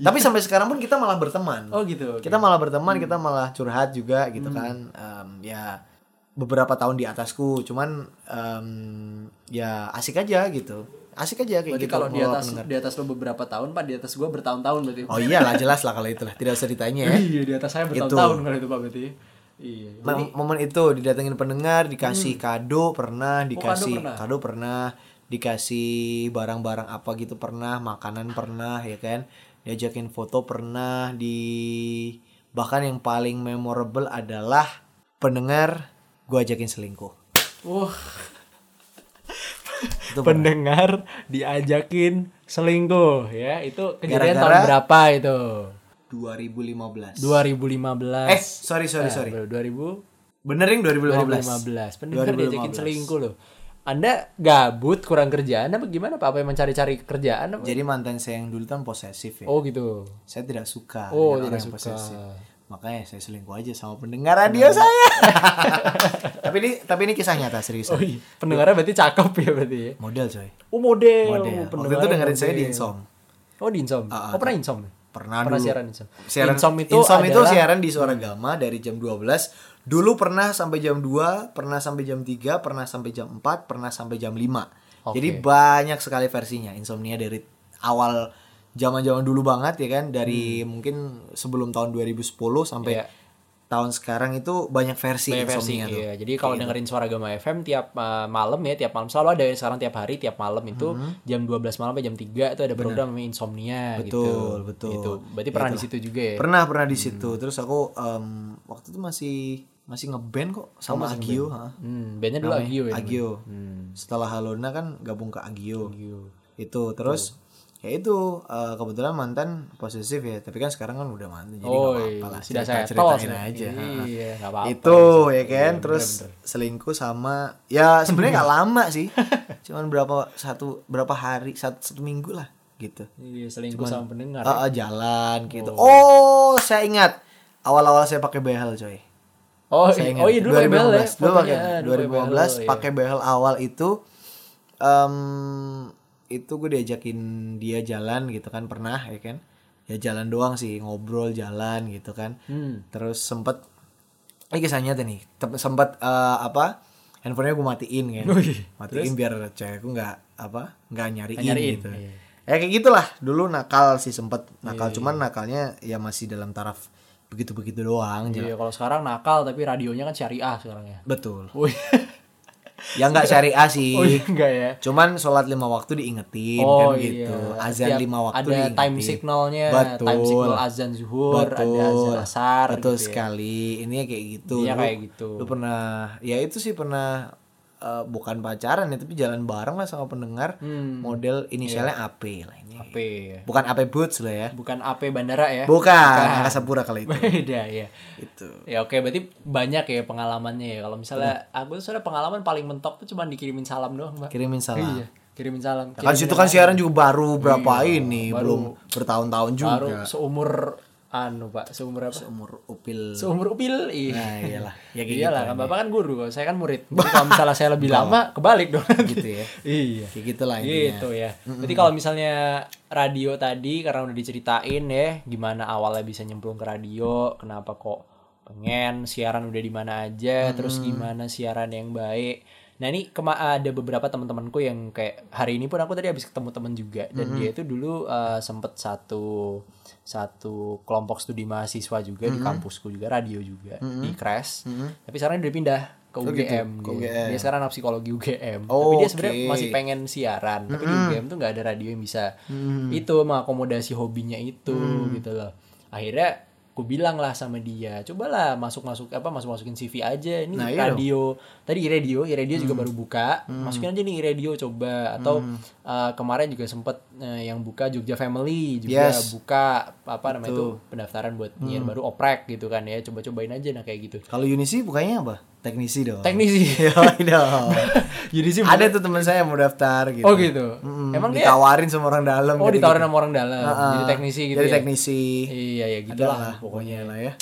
Tapi sampai sekarang pun kita malah berteman. Oh gitu. oke. Kita malah berteman, kita malah curhat juga gitu kan. Em, ya beberapa tahun di atasku, cuman em, ya asik aja gitu. Asik aja kayak Berarti gitu. kalau di ngelola atas pendengar. di atas lo beberapa tahun, Pak, di atas gua bertahun-tahun berarti. Oh iyalah jelas lah kalau itulah. Tidak usah ditanya ya. Iya, di atas saya bertahun-tahun kalau itu Pak berarti. Iya. Mom- momen itu didatengin pendengar dikasih kado pernah dikasih pernah? kado pernah dikasih barang-barang apa gitu pernah makanan pernah ya kan diajakin foto pernah di bahkan yang paling memorable adalah pendengar gua ajakin selingkuh Wah, itu pernah. pendengar diajakin selingkuh ya. Itu kejadian tahun Gara-gara- berapa itu? 2015 2015. eh sorry sorry sorry 2000 benerin 2015 2015. Pendengar 2015. diajakin selingkuh loh. Anda gabut kurang kerjaan apa gimana Pak? Apa yang mencari-cari kerjaan apa? jadi mantan saya yang dulu kan posesif ya Oh gitu. saya tidak suka Oh, tidak suka. posesif. Makanya saya selingkuh aja sama pendengar radio saya tapi ini tapi ini kisah nyata serius Oh iya. Pendengarnya berarti cakep ya berarti ya. model coy Oh model. model waktu itu dengerin saya di model. Insom Oh di Insom. Ah, oh pernah Insom? pernah, Pernah dulu siaran Insom. siaran Insom itu Insom itu adalah- siaran di Suara Gama dari jam 12 dulu pernah sampai jam 2 pernah sampai jam 3 pernah sampai jam 4 pernah sampai jam 5 Oke. jadi banyak sekali versinya Insomnia dari awal zaman-zaman dulu banget ya kan dari mungkin sebelum tahun 2010 sampai Hmm. Iya. tahun sekarang itu banyak versi Banyak versi, Insomnia tuh. iya. Jadi kalau dengerin Suara Gama FM tiap uh, malam ya, tiap malam selalu ada ya, sekarang tiap hari, tiap malam itu jam 12 malam sampai jam 3 itu ada program namanya Insomnia gitu. Betul, betul. Gitu. Berarti pernah di situ juga ya. Pernah pernah di situ. Terus aku em, waktu itu masih masih ngeband kok sama Agio, ha. Hmm, bandnya dulu Agio ya. Agio. Hmm. Setelah Halona kan gabung ke Agio. Agio. Itu terus ya itu eh, kebetulan mantan posesif ya, tapi kan sekarang kan udah mantan jadi Oh, iya. apa-apa lah. Sudah Cerita- saya ceritain tos, aja. Iya, nggak apa-apa. Itu ya kan, terus selingkuh sama ya sebenarnya nggak lama sih. Cuman berapa satu berapa hari satu, satu minggu lah gitu. Iya, selingkuh sama pendengar. Ah, ah, jalan gitu. Oh. saya ingat. Awal-awal saya pakai behel, coy. Oh, Saya iya, ingat. oh iya dulu pakai behel ya. 2015. Dulu pakai fotonya, dulu 2015 behel, iya. pakai behel awal itu em itu gue diajakin dia jalan gitu kan pernah ya kan. Ya jalan doang sih, ngobrol jalan gitu kan. Hmm. Terus sempet ini kisahnya tuh nih. Sempet eh, apa? Handphonenya gue matiin kan. Iya. Matiin biar cewekku nggak apa? nggak nyariin, nyariin, gitu. iya. Ya kayak gitulah. Dulu nakal sih sempet nakal cuman nakalnya ya masih dalam taraf begitu-begitu doang. Iya, kalau sekarang nakal tapi radionya kan syariah sekarang ya. Betul. Iya. Ya nggak syariah sih. Oh, iya, enggak ya. Cuman sholat lima waktu diingetin Oh kan gitu. iya. Azan Tiap- lima waktu ada diingetin. time signalnya, Betul. time signal azan zuhur, ada azan asar Betul gitu ya. sekali. Ini kayak gitu. Iya, Lu- kayak gitu. Lu pernah ya itu sih pernah eh, bukan pacaran ya tapi jalan bareng lah sama pendengar Hmm. model inisialnya AP lah. AP ya. Bukan AP Boots lah ya. Bukan AP bandara ya. Bukan, Angkasa Pura kali itu. Beda ya. itu. Ya oke, berarti banyak ya pengalamannya ya. Kalau misalnya aku tuh sebenarnya pengalaman paling mentok tuh cuma dikirimin salam doang, Mbak. Kirimin salam. Iya, kirimin salam. Kan situ kan siaran juga baru berapa ini, belum bertahun-tahun juga. baru seumur anu pak seumur apa? Umur upil. seumur upil iya Nah, iyalah. Ya kayak iyalah gitu kan bapak kan guru saya kan murid. Jadi kalau misalnya saya lebih lama kebalik dong. Gitu ya. iya. Kayak gitulah intinya. gitu ya. Berarti kalau misalnya radio tadi karena udah diceritain ya gimana awalnya bisa nyemplung ke radio kenapa kok pengen siaran udah di mana aja terus gimana siaran yang baik. Nah ini kema ada beberapa teman-temanku yang kayak hari ini pun aku tadi habis ketemu teman juga dan dia itu dulu eh, sempet satu satu kelompok studi mahasiswa juga di kampusku juga radio juga di Crash. Tapi sekarang dia pindah ke UGM, ke dia. UGM. Dia sekarang anak psikologi UGM Oh, tapi dia sebenarnya oke. masih pengen siaran. Tapi di UGM tuh nggak ada radio yang bisa itu mengakomodasi hobinya itu gitu loh. Akhirnya aku bilang lah sama dia cobalah masuk masuk apa masuk masukin CV aja ini Nah, iya radio. Tadi radio radio juga baru buka. Masukin aja nih radio coba. Atau uh, kemarin juga sempet uh, yang buka Jogja Family juga Yes. buka apa namanya itu pendaftaran buat penyiar baru oprek gitu kan ya. Coba cobain aja nah kayak gitu. Kalau Unisi bukanya apa? Teknisi dong. teknisi. Yoi dong. jadi sih Ada tuh teman saya yang mau daftar gitu. oh gitu? Mm, emang dia ditawarin sama orang dalam. oh gitu. ditawarin sama orang dalam. Ah, jadi teknisi gitu Jadi ya? teknisi. iya ya gitu lah pokoknya lah ya.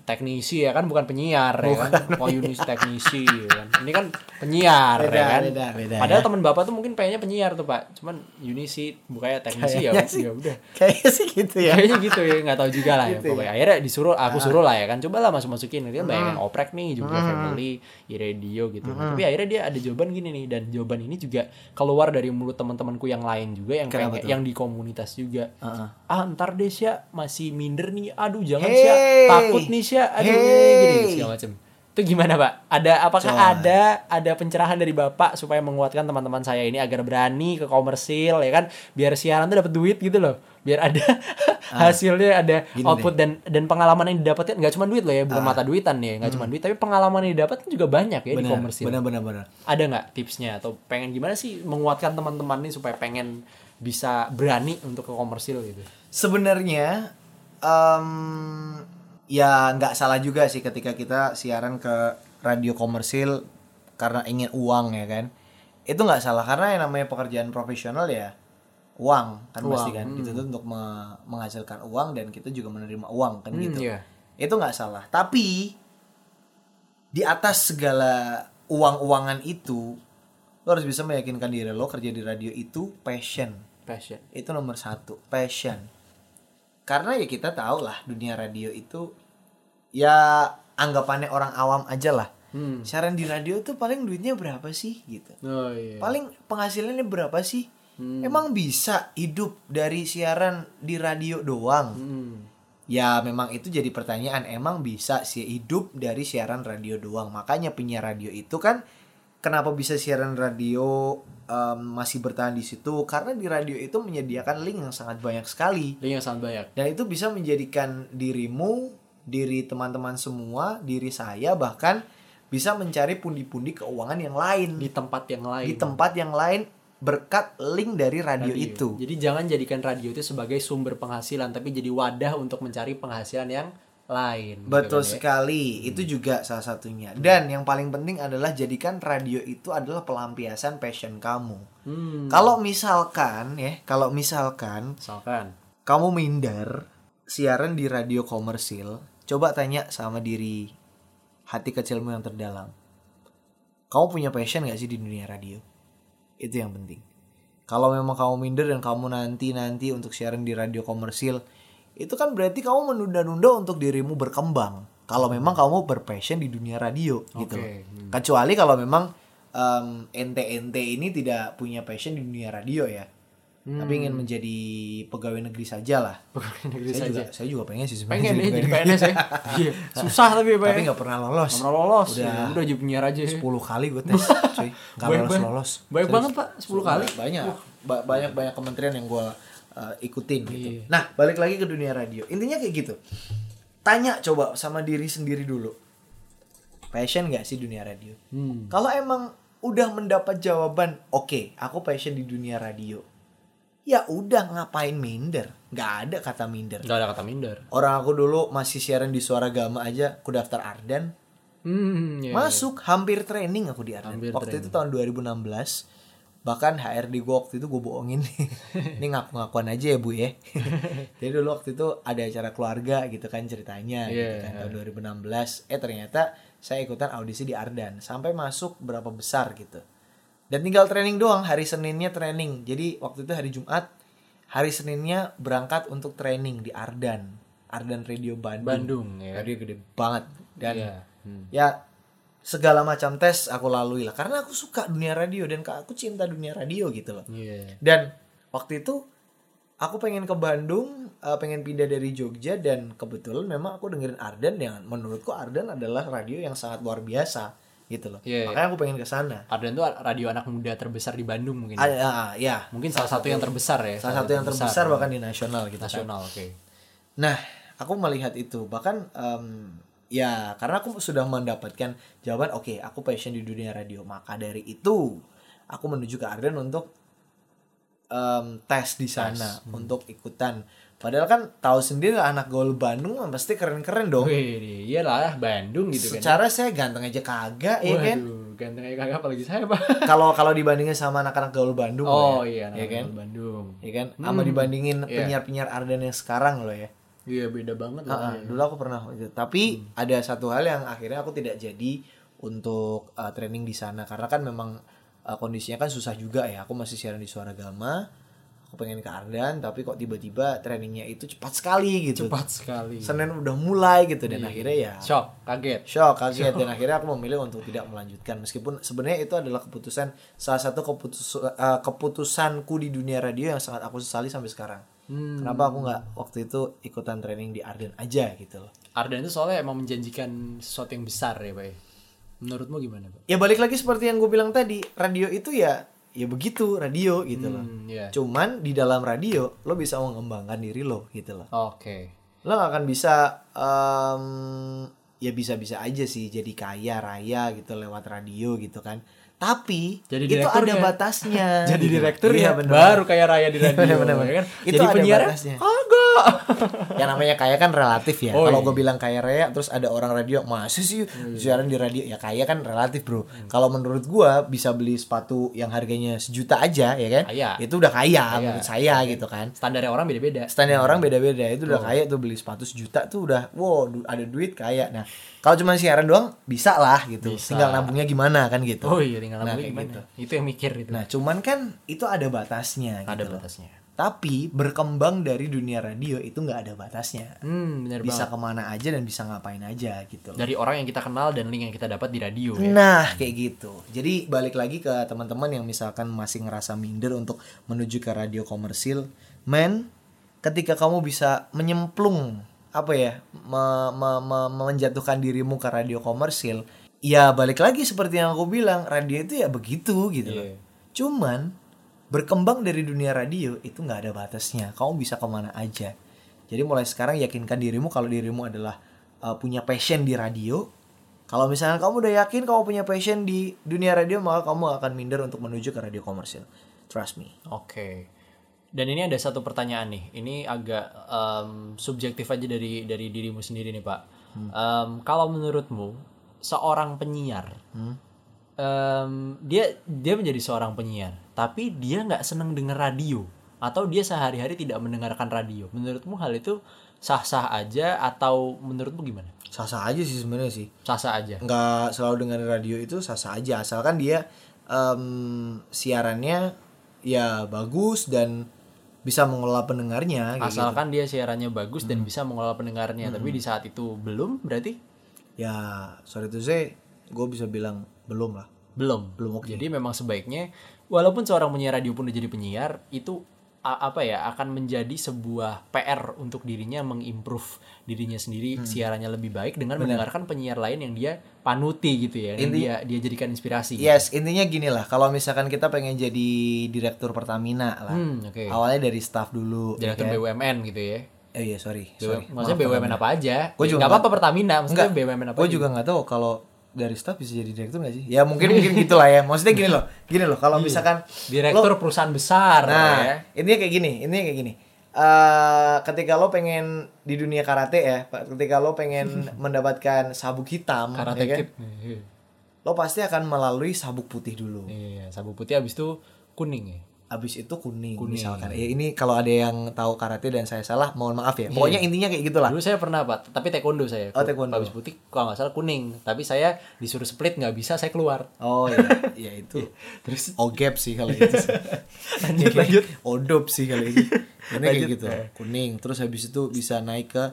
Teknisi ya kan bukan penyiar ya kan. Kalau Yunis teknisi ya kan. Ini kan penyiar Beda, ya kan. beda, beda, padahal teman bapak tuh mungkin pengennya penyiar tuh pak. Cuman Yunisi bukannya teknisi ya Kayaknya sih. ya udah. Kayaknya sih gitu ya. kayaknya gitu ya nggak tahu juga lah ya. Gitu ya. pokoknya akhirnya disuruh aku suruh lah ya kan. Coba lah masuk masukin dia bayangin oprek nih juga family di radio gitu tapi akhirnya dia ada jawaban gini nih dan jawaban ini juga keluar dari mulut teman-temanku yang lain juga yang Kenapa pengen, tuh? yang di komunitas juga. Heeh. ah. Ntar deh Sya masih minder nih. Aduh jangan Hey! Sya takut nih Sya aduh Hey! gini segala macam itu gimana pak ada apakah Coba. ada ada pencerahan dari bapak supaya menguatkan teman-teman saya ini agar berani ke komersil ya kan biar siaran tuh dapat duit gitu loh biar ada hasilnya ada Ah. Output dan dan pengalaman yang didapatkan nggak cuma duit loh ya bukan mata duitan ya nggak cuma duit tapi pengalaman yang didapatkan juga banyak ya di Hmm. Benar, komersil benar, benar, benar. ada nggak tipsnya atau pengen gimana sih menguatkan teman-teman nih supaya pengen bisa berani untuk ke komersil gitu Sebenarnya em, ya nggak salah juga sih ketika kita siaran ke radio komersil karena ingin uang ya kan. Itu nggak salah karena yang namanya pekerjaan profesional ya uang kan Uang, pasti kan. Itu tuh untuk me- menghasilkan uang dan kita juga menerima uang kan Hmm, gitu. iya. Itu nggak salah. Tapi di atas segala uang-uangan itu lo harus bisa meyakinkan diri lo kerja di radio itu passion passion itu nomor satu passion karena ya kita tahu lah dunia radio itu ya anggapannya orang awam aja lah. Hmm. siaran di radio tuh paling duitnya berapa sih gitu. Oh iya. Paling penghasilannya berapa sih? Hmm. emang bisa hidup dari siaran di radio doang? Hmm. ya memang itu jadi pertanyaan. Emang bisa sih hidup dari siaran radio doang? Makanya penyiar radio itu kan kenapa bisa siaran radio em, masih bertahan di situ? Karena di radio itu menyediakan link yang sangat banyak sekali. Link yang sangat banyak. Dan itu bisa menjadikan dirimu diri teman-teman semua diri saya bahkan bisa mencari pundi-pundi keuangan yang lain. Di tempat yang lain. Di tempat yang lain berkat link dari radio, Radio. itu. Jadi jangan jadikan radio itu sebagai sumber penghasilan, tapi jadi wadah untuk mencari penghasilan yang lain. gitu Betul kan ya. sekali, itu juga salah satunya. Dan yang paling penting adalah jadikan radio itu adalah pelampiasan passion kamu. Hmm. Kalau misalkan ya, kalau misalkan Misalkan. kamu minder siaran di radio komersil, coba tanya sama diri hati kecilmu yang terdalam. Kamu punya passion gak sih di dunia radio? Itu yang penting. Kalau memang kamu minder dan kamu nanti-nanti untuk siaran di radio komersil, itu kan berarti kamu menunda-nunda untuk dirimu berkembang. Kalau memang kamu berpassion di dunia radio gitu. Oke, loh. Kecuali kalau memang em, ente-ente ini tidak punya passion di dunia radio ya. Tapi ingin menjadi pegawai negeri saja lah. Pegawai negeri Saya saja. juga, saya juga pengen sih sebenarnya Pengen ya jadi jadi pegawai PNS ya. Iya. Susah tapi ya, Pak. Tapi ya. nggak pernah lolos. Nggak pernah lolos. Udah. Ya, udah jadi penyiar aja. 10 kali gue tes, cuy. Nggak lolos lolos. Baik banget, Pak. 10 kali. Banyak. Ba- banyak banyak kementerian yang gue uh, ikutin gitu. Iya. Nah, balik lagi ke dunia radio. Intinya kayak gitu. Tanya coba sama diri sendiri dulu. Passion gak sih dunia radio? Hmm. Kalau emang udah mendapat jawaban, oke, aku passion di dunia radio. Ya udah ngapain minder? Gak ada kata minder. Enggak ada kata minder. Orang aku dulu masih siaran di Suara Gama aja, aku daftar Ardan, Hmm, iya, iya. masuk hampir training aku di Ardan. Hampir Waktu itu tahun 2016 bahkan HRD gue waktu itu gue bohongin. Ini ngaku-ngakuan aja ya bu ya. Jadi dulu waktu itu ada acara keluarga gitu kan ceritanya gitu Iya, kan tahun 2016 eh ternyata saya ikutan audisi di Ardan. Sampai masuk berapa besar gitu. Dan tinggal training doang hari Seninnya training. Jadi waktu itu hari Jumat hari Seninnya berangkat untuk training di Ardan. Ardan Radio Bandung. Bandung ya. radio gede banget. Dan Iya. Hmm. ya segala macam tes aku lalui lah karena aku suka dunia radio dan aku cinta dunia radio gitu loh Iya. dan waktu itu aku pengen ke Bandung eh, pengen pindah dari Jogja dan kebetulan memang aku dengerin Ardan yang menurutku Ardan adalah radio yang sangat luar biasa gitu loh Iya, iya. makanya aku pengen ke sana Ardan tuh radio anak muda terbesar di Bandung mungkin. ya? Ah, ah, ya Mungkin salah satu yang terbesar ya. salah satu yang terbesar bahkan di nasional gitu kan. nasional, oke. Nah, aku melihat itu bahkan em, ya karena aku sudah mendapatkan jawaban oke aku passion di dunia radio. Maka dari itu aku menuju ke Arden untuk em, tes di sana untuk ikutan. Padahal kan tahu sendiri lah anak gaul Bandung pasti keren-keren dong. Wih, iyalah Bandung gitu kan. secara saya ganteng aja kagak ya kan? Ganteng kayak kagak apalagi saya, Pak. kalau kalau dibandingin sama anak-anak gaul Bandung Oh loh iya, ya, ya kan? anak Bandung. ya kan? Sama dibandingin Iya. penyiar-penyiar Arden yang sekarang loh ya Iya, beda banget Ah, lah. dulu aku pernah. Tapi ada satu hal yang akhirnya aku tidak jadi untuk uh, training di sana karena kan memang uh, kondisinya kan susah juga ya. Aku masih siaran di Suara Gama. Aku pengen ke Ardan tapi kok tiba-tiba trainingnya itu cepat sekali gitu. Cepat sekali. Senin udah mulai gitu dan akhirnya ya Shock, kaget. shock kaget dan akhirnya aku memilih untuk tidak melanjutkan meskipun sebenarnya itu adalah keputusan salah satu keputus uh, keputusanku di dunia radio yang sangat aku sesali sampai sekarang. Hmm. Kenapa aku nggak waktu itu ikutan training di Arden aja gitu loh. Ardan itu soalnya emang menjanjikan sesuatu yang besar ya, Pak. ya? Menurutmu gimana, Pak? Ya balik lagi seperti yang gue bilang tadi, radio itu ya ya begitu radio gitu loh. Hmm, iya. Cuman di dalam radio lo bisa mengembangkan diri lo gitu loh. Oke. Lo gak akan bisa em, ya bisa-bisa aja sih jadi kaya raya gitu lewat radio gitu kan. Tapi Jadi itu ada batasnya. Jadi gitu. direktur Iya, ya, bener. baru kayak raya di radio. Ya kan? Itu Jadi ada penyiar batasnya. Yang namanya kaya kan relatif ya. Oh, Kalau iya. gue bilang kaya raya, terus ada orang radio, masih sih siaran di radio ya kaya kan relatif bro. Kalau menurut gua bisa beli sepatu yang harganya sejuta aja ya kan, Kaya. itu udah kaya, Kaya. menurut saya gitu kan. Standarnya orang beda-beda. Standar orang beda-beda, itu udah kaya tuh beli sepatu sejuta tuh udah, wow du- ada duit kaya. Nah kalau cuma siaran doang bisa lah gitu, Bisa. tinggal nabungnya gimana kan gitu. Oh iya, tinggal Nah, nabungnya kayak gimana? gitu. Itu yang mikir itu. Nah cuman kan itu ada batasnya. ada gitu batasnya. Tapi berkembang dari dunia radio itu nggak ada batasnya Hmm, benar bisa banget. ke mana aja dan bisa ngapain aja gitu. Dari orang yang kita kenal dan link yang kita dapat di radio ya. Nah kayak gitu. Jadi balik lagi ke teman-teman yang misalkan masih ngerasa minder untuk menuju ke radio komersil, men, ketika kamu bisa menyemplung apa ya, me- me- me- menjatuhkan dirimu ke radio komersil, ya balik lagi seperti yang aku bilang, radio itu ya begitu gitu loh. Iya. Cuman berkembang dari dunia radio itu nggak ada batasnya. Kamu bisa ke mana aja. Jadi mulai sekarang yakinkan dirimu kalau dirimu adalah uh, punya passion di radio. Kalau misalnya kamu udah yakin kamu punya passion di dunia radio, maka kamu akan minder untuk menuju ke radio komersil. Trust me. Oke. Dan ini ada satu pertanyaan nih. Ini agak em, subjektif aja dari dari dirimu sendiri nih Pak. Em, kalau menurutmu seorang penyiar, em, dia dia menjadi seorang penyiar, tapi dia nggak seneng denger radio atau dia sehari-hari tidak mendengarkan radio. Menurutmu hal itu sah-sah aja atau menurutmu gimana? Sah-sah aja sih sebenarnya sih. Sah-sah aja. Nggak selalu dengerin radio itu sah-sah aja. Asalkan dia em, siarannya ya bagus dan bisa mengelola pendengarnya. gitu. Asalkan dia siarannya bagus dan bisa mengelola pendengarnya, tapi di saat itu belum berarti Ya sorry to say, gue bisa bilang belum lah. belum Belum oke. jadi memang sebaiknya walaupun seorang penyiar radio pun udah jadi penyiar itu apa ya akan menjadi sebuah PR untuk dirinya mengimprove dirinya sendiri siarannya lebih baik dengan mendengarkan penyiar lain yang dia panuti gitu ya yang dia dia jadikan inspirasi Yes, intinya gini lah. Kalau misalkan kita pengen jadi direktur Pertamina lah, Hmm, oke awalnya dari staff dulu. ya direktur kan? BUMN gitu ya Eh iya sorry, sorry. maksudnya BUMN apa aja Gua juga nggak apa-apa Pertamina maksudnya Enggak, BUMN apa Gue aja. juga nggak tahu kalau dari staff bisa jadi direktur nggak sih? Ya mungkin mungkin gitulah ya. Maksudnya gini loh, gini loh. Kalau misalkan direktur perusahaan besar Nah, ya intinya kayak gini, intinya kayak gini. Eh, ketika lo pengen di dunia karate ya, ketika lo pengen mendapatkan sabuk hitam, karate ya kan? Iya. lo pasti akan melalui sabuk putih dulu. Iya, sabuk putih habis itu kuning ya. Abis itu kuning, misalkan. Ya ini kalau ada yang tahu karate dan saya salah, mohon maaf ya. Pokoknya intinya kayak gitulah. Dulu saya pernah pak, tapi taekwondo saya. Oh, taekwondo. Habis putih kalau nggak salah kuning, tapi saya disuruh split nggak bisa, saya keluar. Oh iya, ya itu. Terus Ogep sih kalau itu. sih. lanjut lanjut. Odop sih kalau itu. Ini kayak gitu. Kuning, terus habis itu bisa naik ke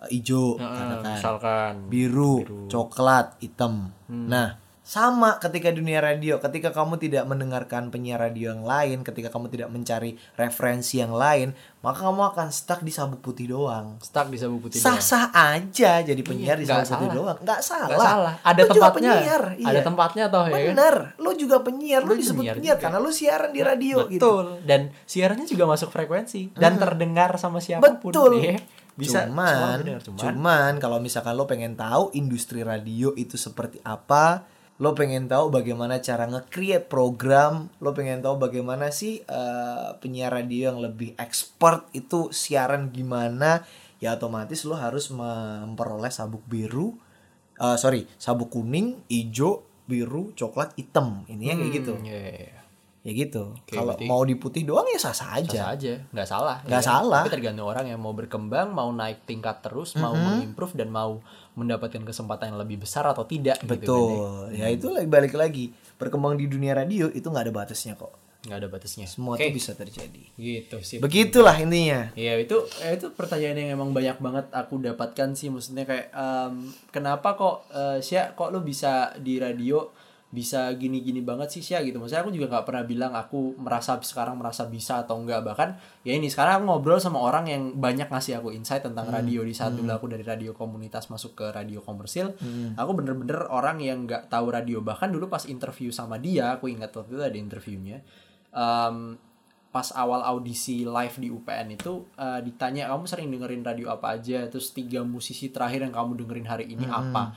uh, hijau, katakan. Misalkan biru, coklat, hitam. Nah, sama ketika dunia radio, ketika kamu tidak mendengarkan penyiar radio yang lain, ketika kamu tidak mencari referensi yang lain, maka kamu akan stuck di sabuk putih doang. stuck di sabuk putih doang. Sah-sah aja jadi penyiar di nggak sabuk putih salah. doang. Nggak salah. Nggak salah. Ada Lu juga tempatnya. penyiar. Ada iya. tempatnya toh ya kan. Bener, lu juga penyiar, lu, Lu disebut penyiar penyiar, juga. karena lu siaran di radio gitu. Betul. Dan siarannya juga masuk frekuensi dan terdengar sama siapa pun. Betul. ya. Bisa cuman, benar, cuman, cuman, kalau misalkan lo pengen tahu industri radio itu seperti apa, lo pengen tahu bagaimana cara nge-create program, lo pengen tahu bagaimana sih eh, penyiar radio yang lebih expert itu siaran gimana, ya otomatis lo harus memperoleh sabuk biru, eh, sorry, sabuk kuning, hijau, biru, coklat, hitam. Ini kayak gitu. Iya, iya, iya. Ya gitu. Kalau berarti- mau diputih doang ya sah-sah aja. Sah aja, nggak salah. Nggak ya salah. Tapi tergantung orang yang mau berkembang, mau naik tingkat terus, mau mengimprove dan mau mendapatkan kesempatan yang lebih besar atau tidak. gitu kan, ya. Betul. Ya itu lagi balik lagi. Berkembang di dunia radio itu nggak ada batasnya kok. Nggak ada batasnya. Semua Oke, itu bisa terjadi. Gitu sih. Begitulah intinya. Iya itu eh, itu pertanyaan yang emang banyak banget aku dapatkan sih maksudnya kayak em, kenapa kok eh, Sia kok lu bisa di radio bisa gini-gini banget sih Sia gitu. Maksudnya aku juga nggak pernah bilang aku merasa sekarang merasa bisa atau enggak bahkan ya ini sekarang aku ngobrol sama orang yang banyak ngasih aku insight tentang radio. Di saat dulu aku dari radio komunitas masuk ke radio komersil aku bener-bener orang yang nggak tahu radio. Bahkan dulu pas interview sama dia aku ingat waktu itu ada interviewnya Em, pas awal audisi live di UPN itu eh, ditanya kamu sering dengerin radio apa aja? Terus tiga musisi terakhir yang kamu dengerin hari ini apa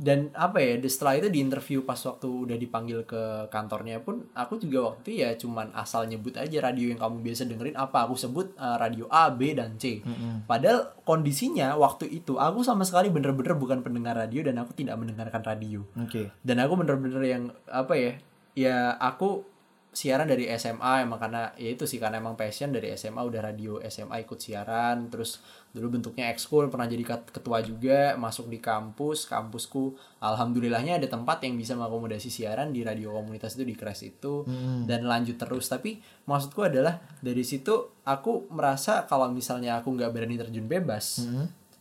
dan apa ya setelah itu di interview pas waktu udah dipanggil ke kantornya pun aku juga waktu itu ya cuman asal nyebut aja radio yang kamu biasa dengerin apa. Aku sebut eh, radio A B dan C. Padahal kondisinya waktu itu aku sama sekali bener-bener bukan pendengar radio dan aku tidak mendengarkan radio. Oke. dan aku bener-bener yang apa ya ya aku siaran dari SMA emang karena ya itu sih karena emang passion dari SMA udah radio SMA ikut siaran terus dulu bentuknya ekskul pernah jadi ket- ketua juga masuk di kampus kampusku alhamdulillahnya ada tempat yang bisa mengakomodasi siaran di radio komunitas itu di Crash itu dan lanjut terus. Tapi maksudku adalah dari situ aku merasa kalau misalnya aku nggak berani terjun bebas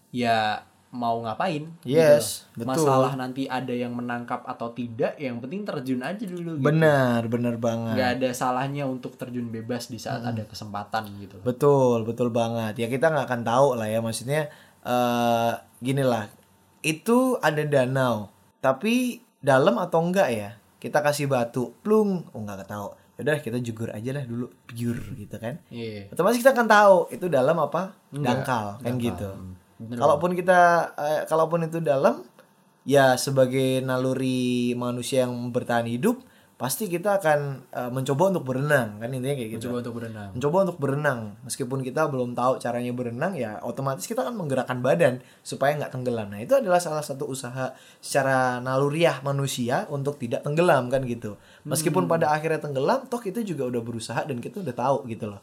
ya mau ngapain gitu Yes, loh. betul. masalah nanti ada yang menangkap atau tidak yang penting terjun aja dulu gitu. Benar, benar banget. nggak ada salahnya untuk terjun bebas di saat ada kesempatan gitu. Betul, betul banget. Ya kita nggak akan tahu lah ya. Maksudnya eh gini lah. Itu ada danau, tapi dalam atau enggak ya? Kita kasih batu, plung, oh nggak tahu. Yaudah kita jugur aja lah dulu, pure gitu kan. iya Otomatis kita akan tahu itu dalam apa dangkal kan gitu. Bener Kalaupun kita, eh, kalaupun itu dalam, ya sebagai naluri manusia yang bertahan hidup, pasti kita akan eh, mencoba untuk berenang kan intinya kayak gitu. Coba untuk berenang. Mencoba untuk berenang. Meskipun kita belum tahu caranya berenang ya otomatis kita akan menggerakkan badan supaya nggak tenggelam. Nah itu adalah salah satu usaha secara naluriah manusia untuk tidak tenggelam kan gitu. Meskipun pada akhirnya tenggelam toh kita juga udah berusaha dan kita udah tahu gitu loh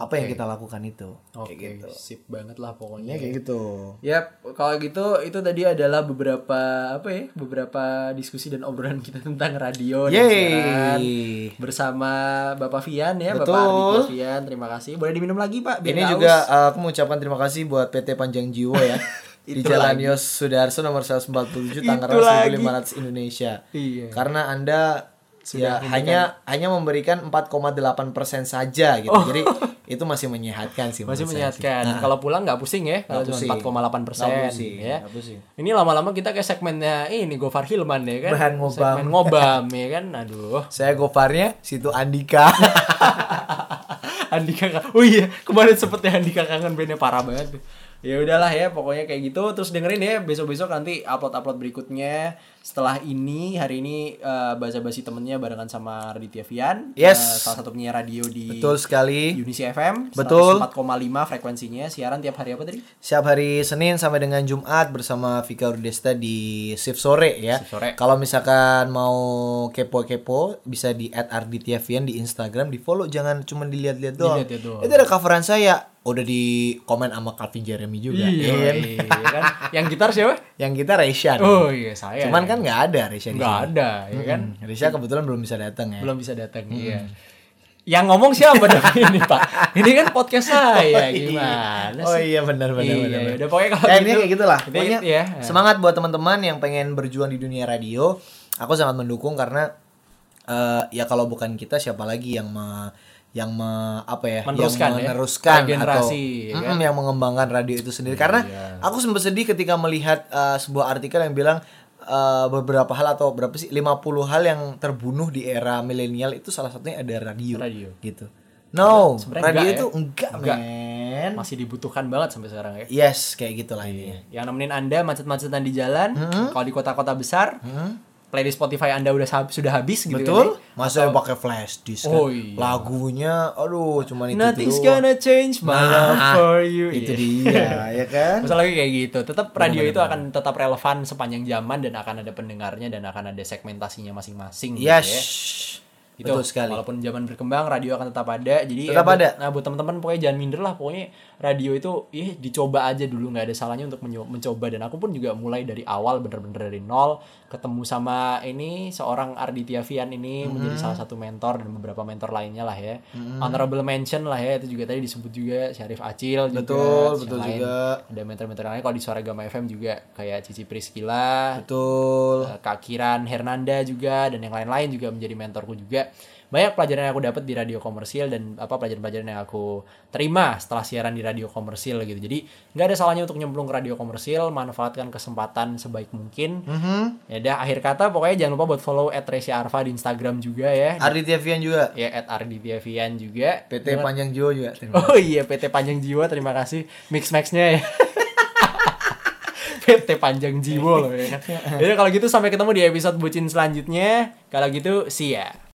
apa yang kita lakukan itu oke kayak gitu sip banget lah ya pokoknya kayak gitu Ya, kalau gitu itu tadi adalah beberapa apa ya, beberapa diskusi dan obrolan kita tentang radio dan siaran Yeay. bersama Bapak Fian ya, Betul. Bapak Ardhito Fian. Terima kasih. Boleh diminum lagi, Pak? biar Ini nggak juga uh, aku mengucapkan terima kasih buat PT Panjang Jiwo ya. di Jalan lagi. Yos Sudarso nomor 147 Itu Tangerang lagi. 1500 Indonesia. Iya. Karena Anda Sudah ya hanya hanya memberikan 4,8% saja gitu. Jadi itu masih menyehatkan sih. Masih menyehatkan. Kalau pulang nggak pusing ya, kalau cuma pusing. 4,8 persen ya. pusing. Ini lama-lama kita kayak segmennya ini Gofar Hilman ya kan. Bahan ngobam. Segmen ngobam ya kan. Aduh. Saya Goparnya situ Andika. Andika Oh iya, kemarin sempet ya Andika kangen bandnya parah banget. Ya udahlah ya, pokoknya kayak gitu. Terus dengerin ya besok-besok nanti upload-upload berikutnya. Setelah ini hari ini eh, bahasa basi temennya barengan sama Raditya Vian. Yes. Eh, salah satu penyiar radio di Betul sekali. Unisi FM. Betul. 4,5 frekuensinya. Siaran tiap hari apa tadi? Siap hari Senin sampai dengan Jumat bersama Vika Urdesta di shift sore ya. Shift sore. Kalau misalkan mau kepo-kepo bisa di @ardityavian di Instagram, di follow jangan cuma dilihat-lihat doang. Dilihat-lihat doang. Itu ada coveran saya, udah di komen sama Calvin Jeremy juga. Iya, Iya. iya, kan? Yang gitar siapa? Yang kita Reshan. Oh iya saya. Cuman kan nggak ada Reshan di nggak ada, ya kan? Hmm, Resha kebetulan belum bisa datang ya. Belum bisa datang. Iya. Yang ngomong siapa dong ini Pak? Ini kan podcast saya gimana Oh sih? iya benar benar Iya, benar. udah pokoknya kalau Ya, intinya gitu- kayak gitulah. Pokoknya ya. semangat buat teman-teman yang pengen berjuang di dunia radio. Aku sangat mendukung karena eh, ya kalau bukan kita siapa lagi yang me, yang me, apa ya Meneruskan yang ya, meneruskan ya atau kan? Mm, yang mengembangkan radio itu sendiri karena Iya. aku sempat sedih ketika melihat eh, sebuah artikel yang bilang eh, beberapa hal atau berapa sih 50 hal yang terbunuh di era milenial itu salah satunya ada radio, Radio. gitu. No, Sebenarnya radio enggak itu ya? enggak, Enggak. men. Masih dibutuhkan banget sampai sekarang ya. Yes, kayak gitulah ini. Yang nemenin Anda macet-macetan di jalan, kalau di kota-kota besar, playlist Spotify Anda udah sab- sudah habis gitu Betul? kan. Masa yang pakai flash disk kan? Oh, iya. Lagunya aduh cuman itu Nothing's doang. gonna change my love Nah, for you. Itu Iya. dia, ya kan? Masalahnya kayak gitu. Tetap radio itu akan tetap relevan sepanjang zaman dan akan ada pendengarnya dan akan ada segmentasinya masing-masing gitu Yes. ya. Itu Betul sekali. walaupun zaman berkembang radio akan tetap ada. Jadi Tetap ya, buat- ada. Nah, buat teman-teman pokoknya jangan minder lah. Pokoknya radio itu ih dicoba aja dulu nggak ada salahnya untuk mencoba dan aku pun juga mulai dari awal bener-bener dari nol ketemu sama ini seorang Arditya Vian ini Mm-hmm. menjadi salah satu mentor dan beberapa mentor lainnya lah ya. Honorable mention lah ya itu juga tadi disebut juga Syarif Acil juga. Betul, betul lain. juga. Ada mentor-mentor lain kalau di Suara Gama FM juga kayak Cici Priskila, Betul. Eh, Kak Kiran Hernanda juga dan yang lain-lain juga menjadi mentorku juga banyak pelajaran yang aku dapat di radio komersil dan apa pelajaran-pelajaran yang aku terima setelah siaran di radio komersil gitu jadi nggak ada salahnya untuk nyemplung ke radio komersil manfaatkan kesempatan sebaik mungkin Mhm. ya udah akhir kata pokoknya jangan lupa buat follow at Resi Arfa di Instagram juga ya Arditya Vian juga. ya at juga PT Panjang Jiwa juga. Terima Oh iya PT Panjang Jiwa terima kasih mix maxnya ya. PT Panjang Jiwa loh ya. Jadi kalau gitu sampai ketemu di episode bucin selanjutnya. Kalau gitu see ya.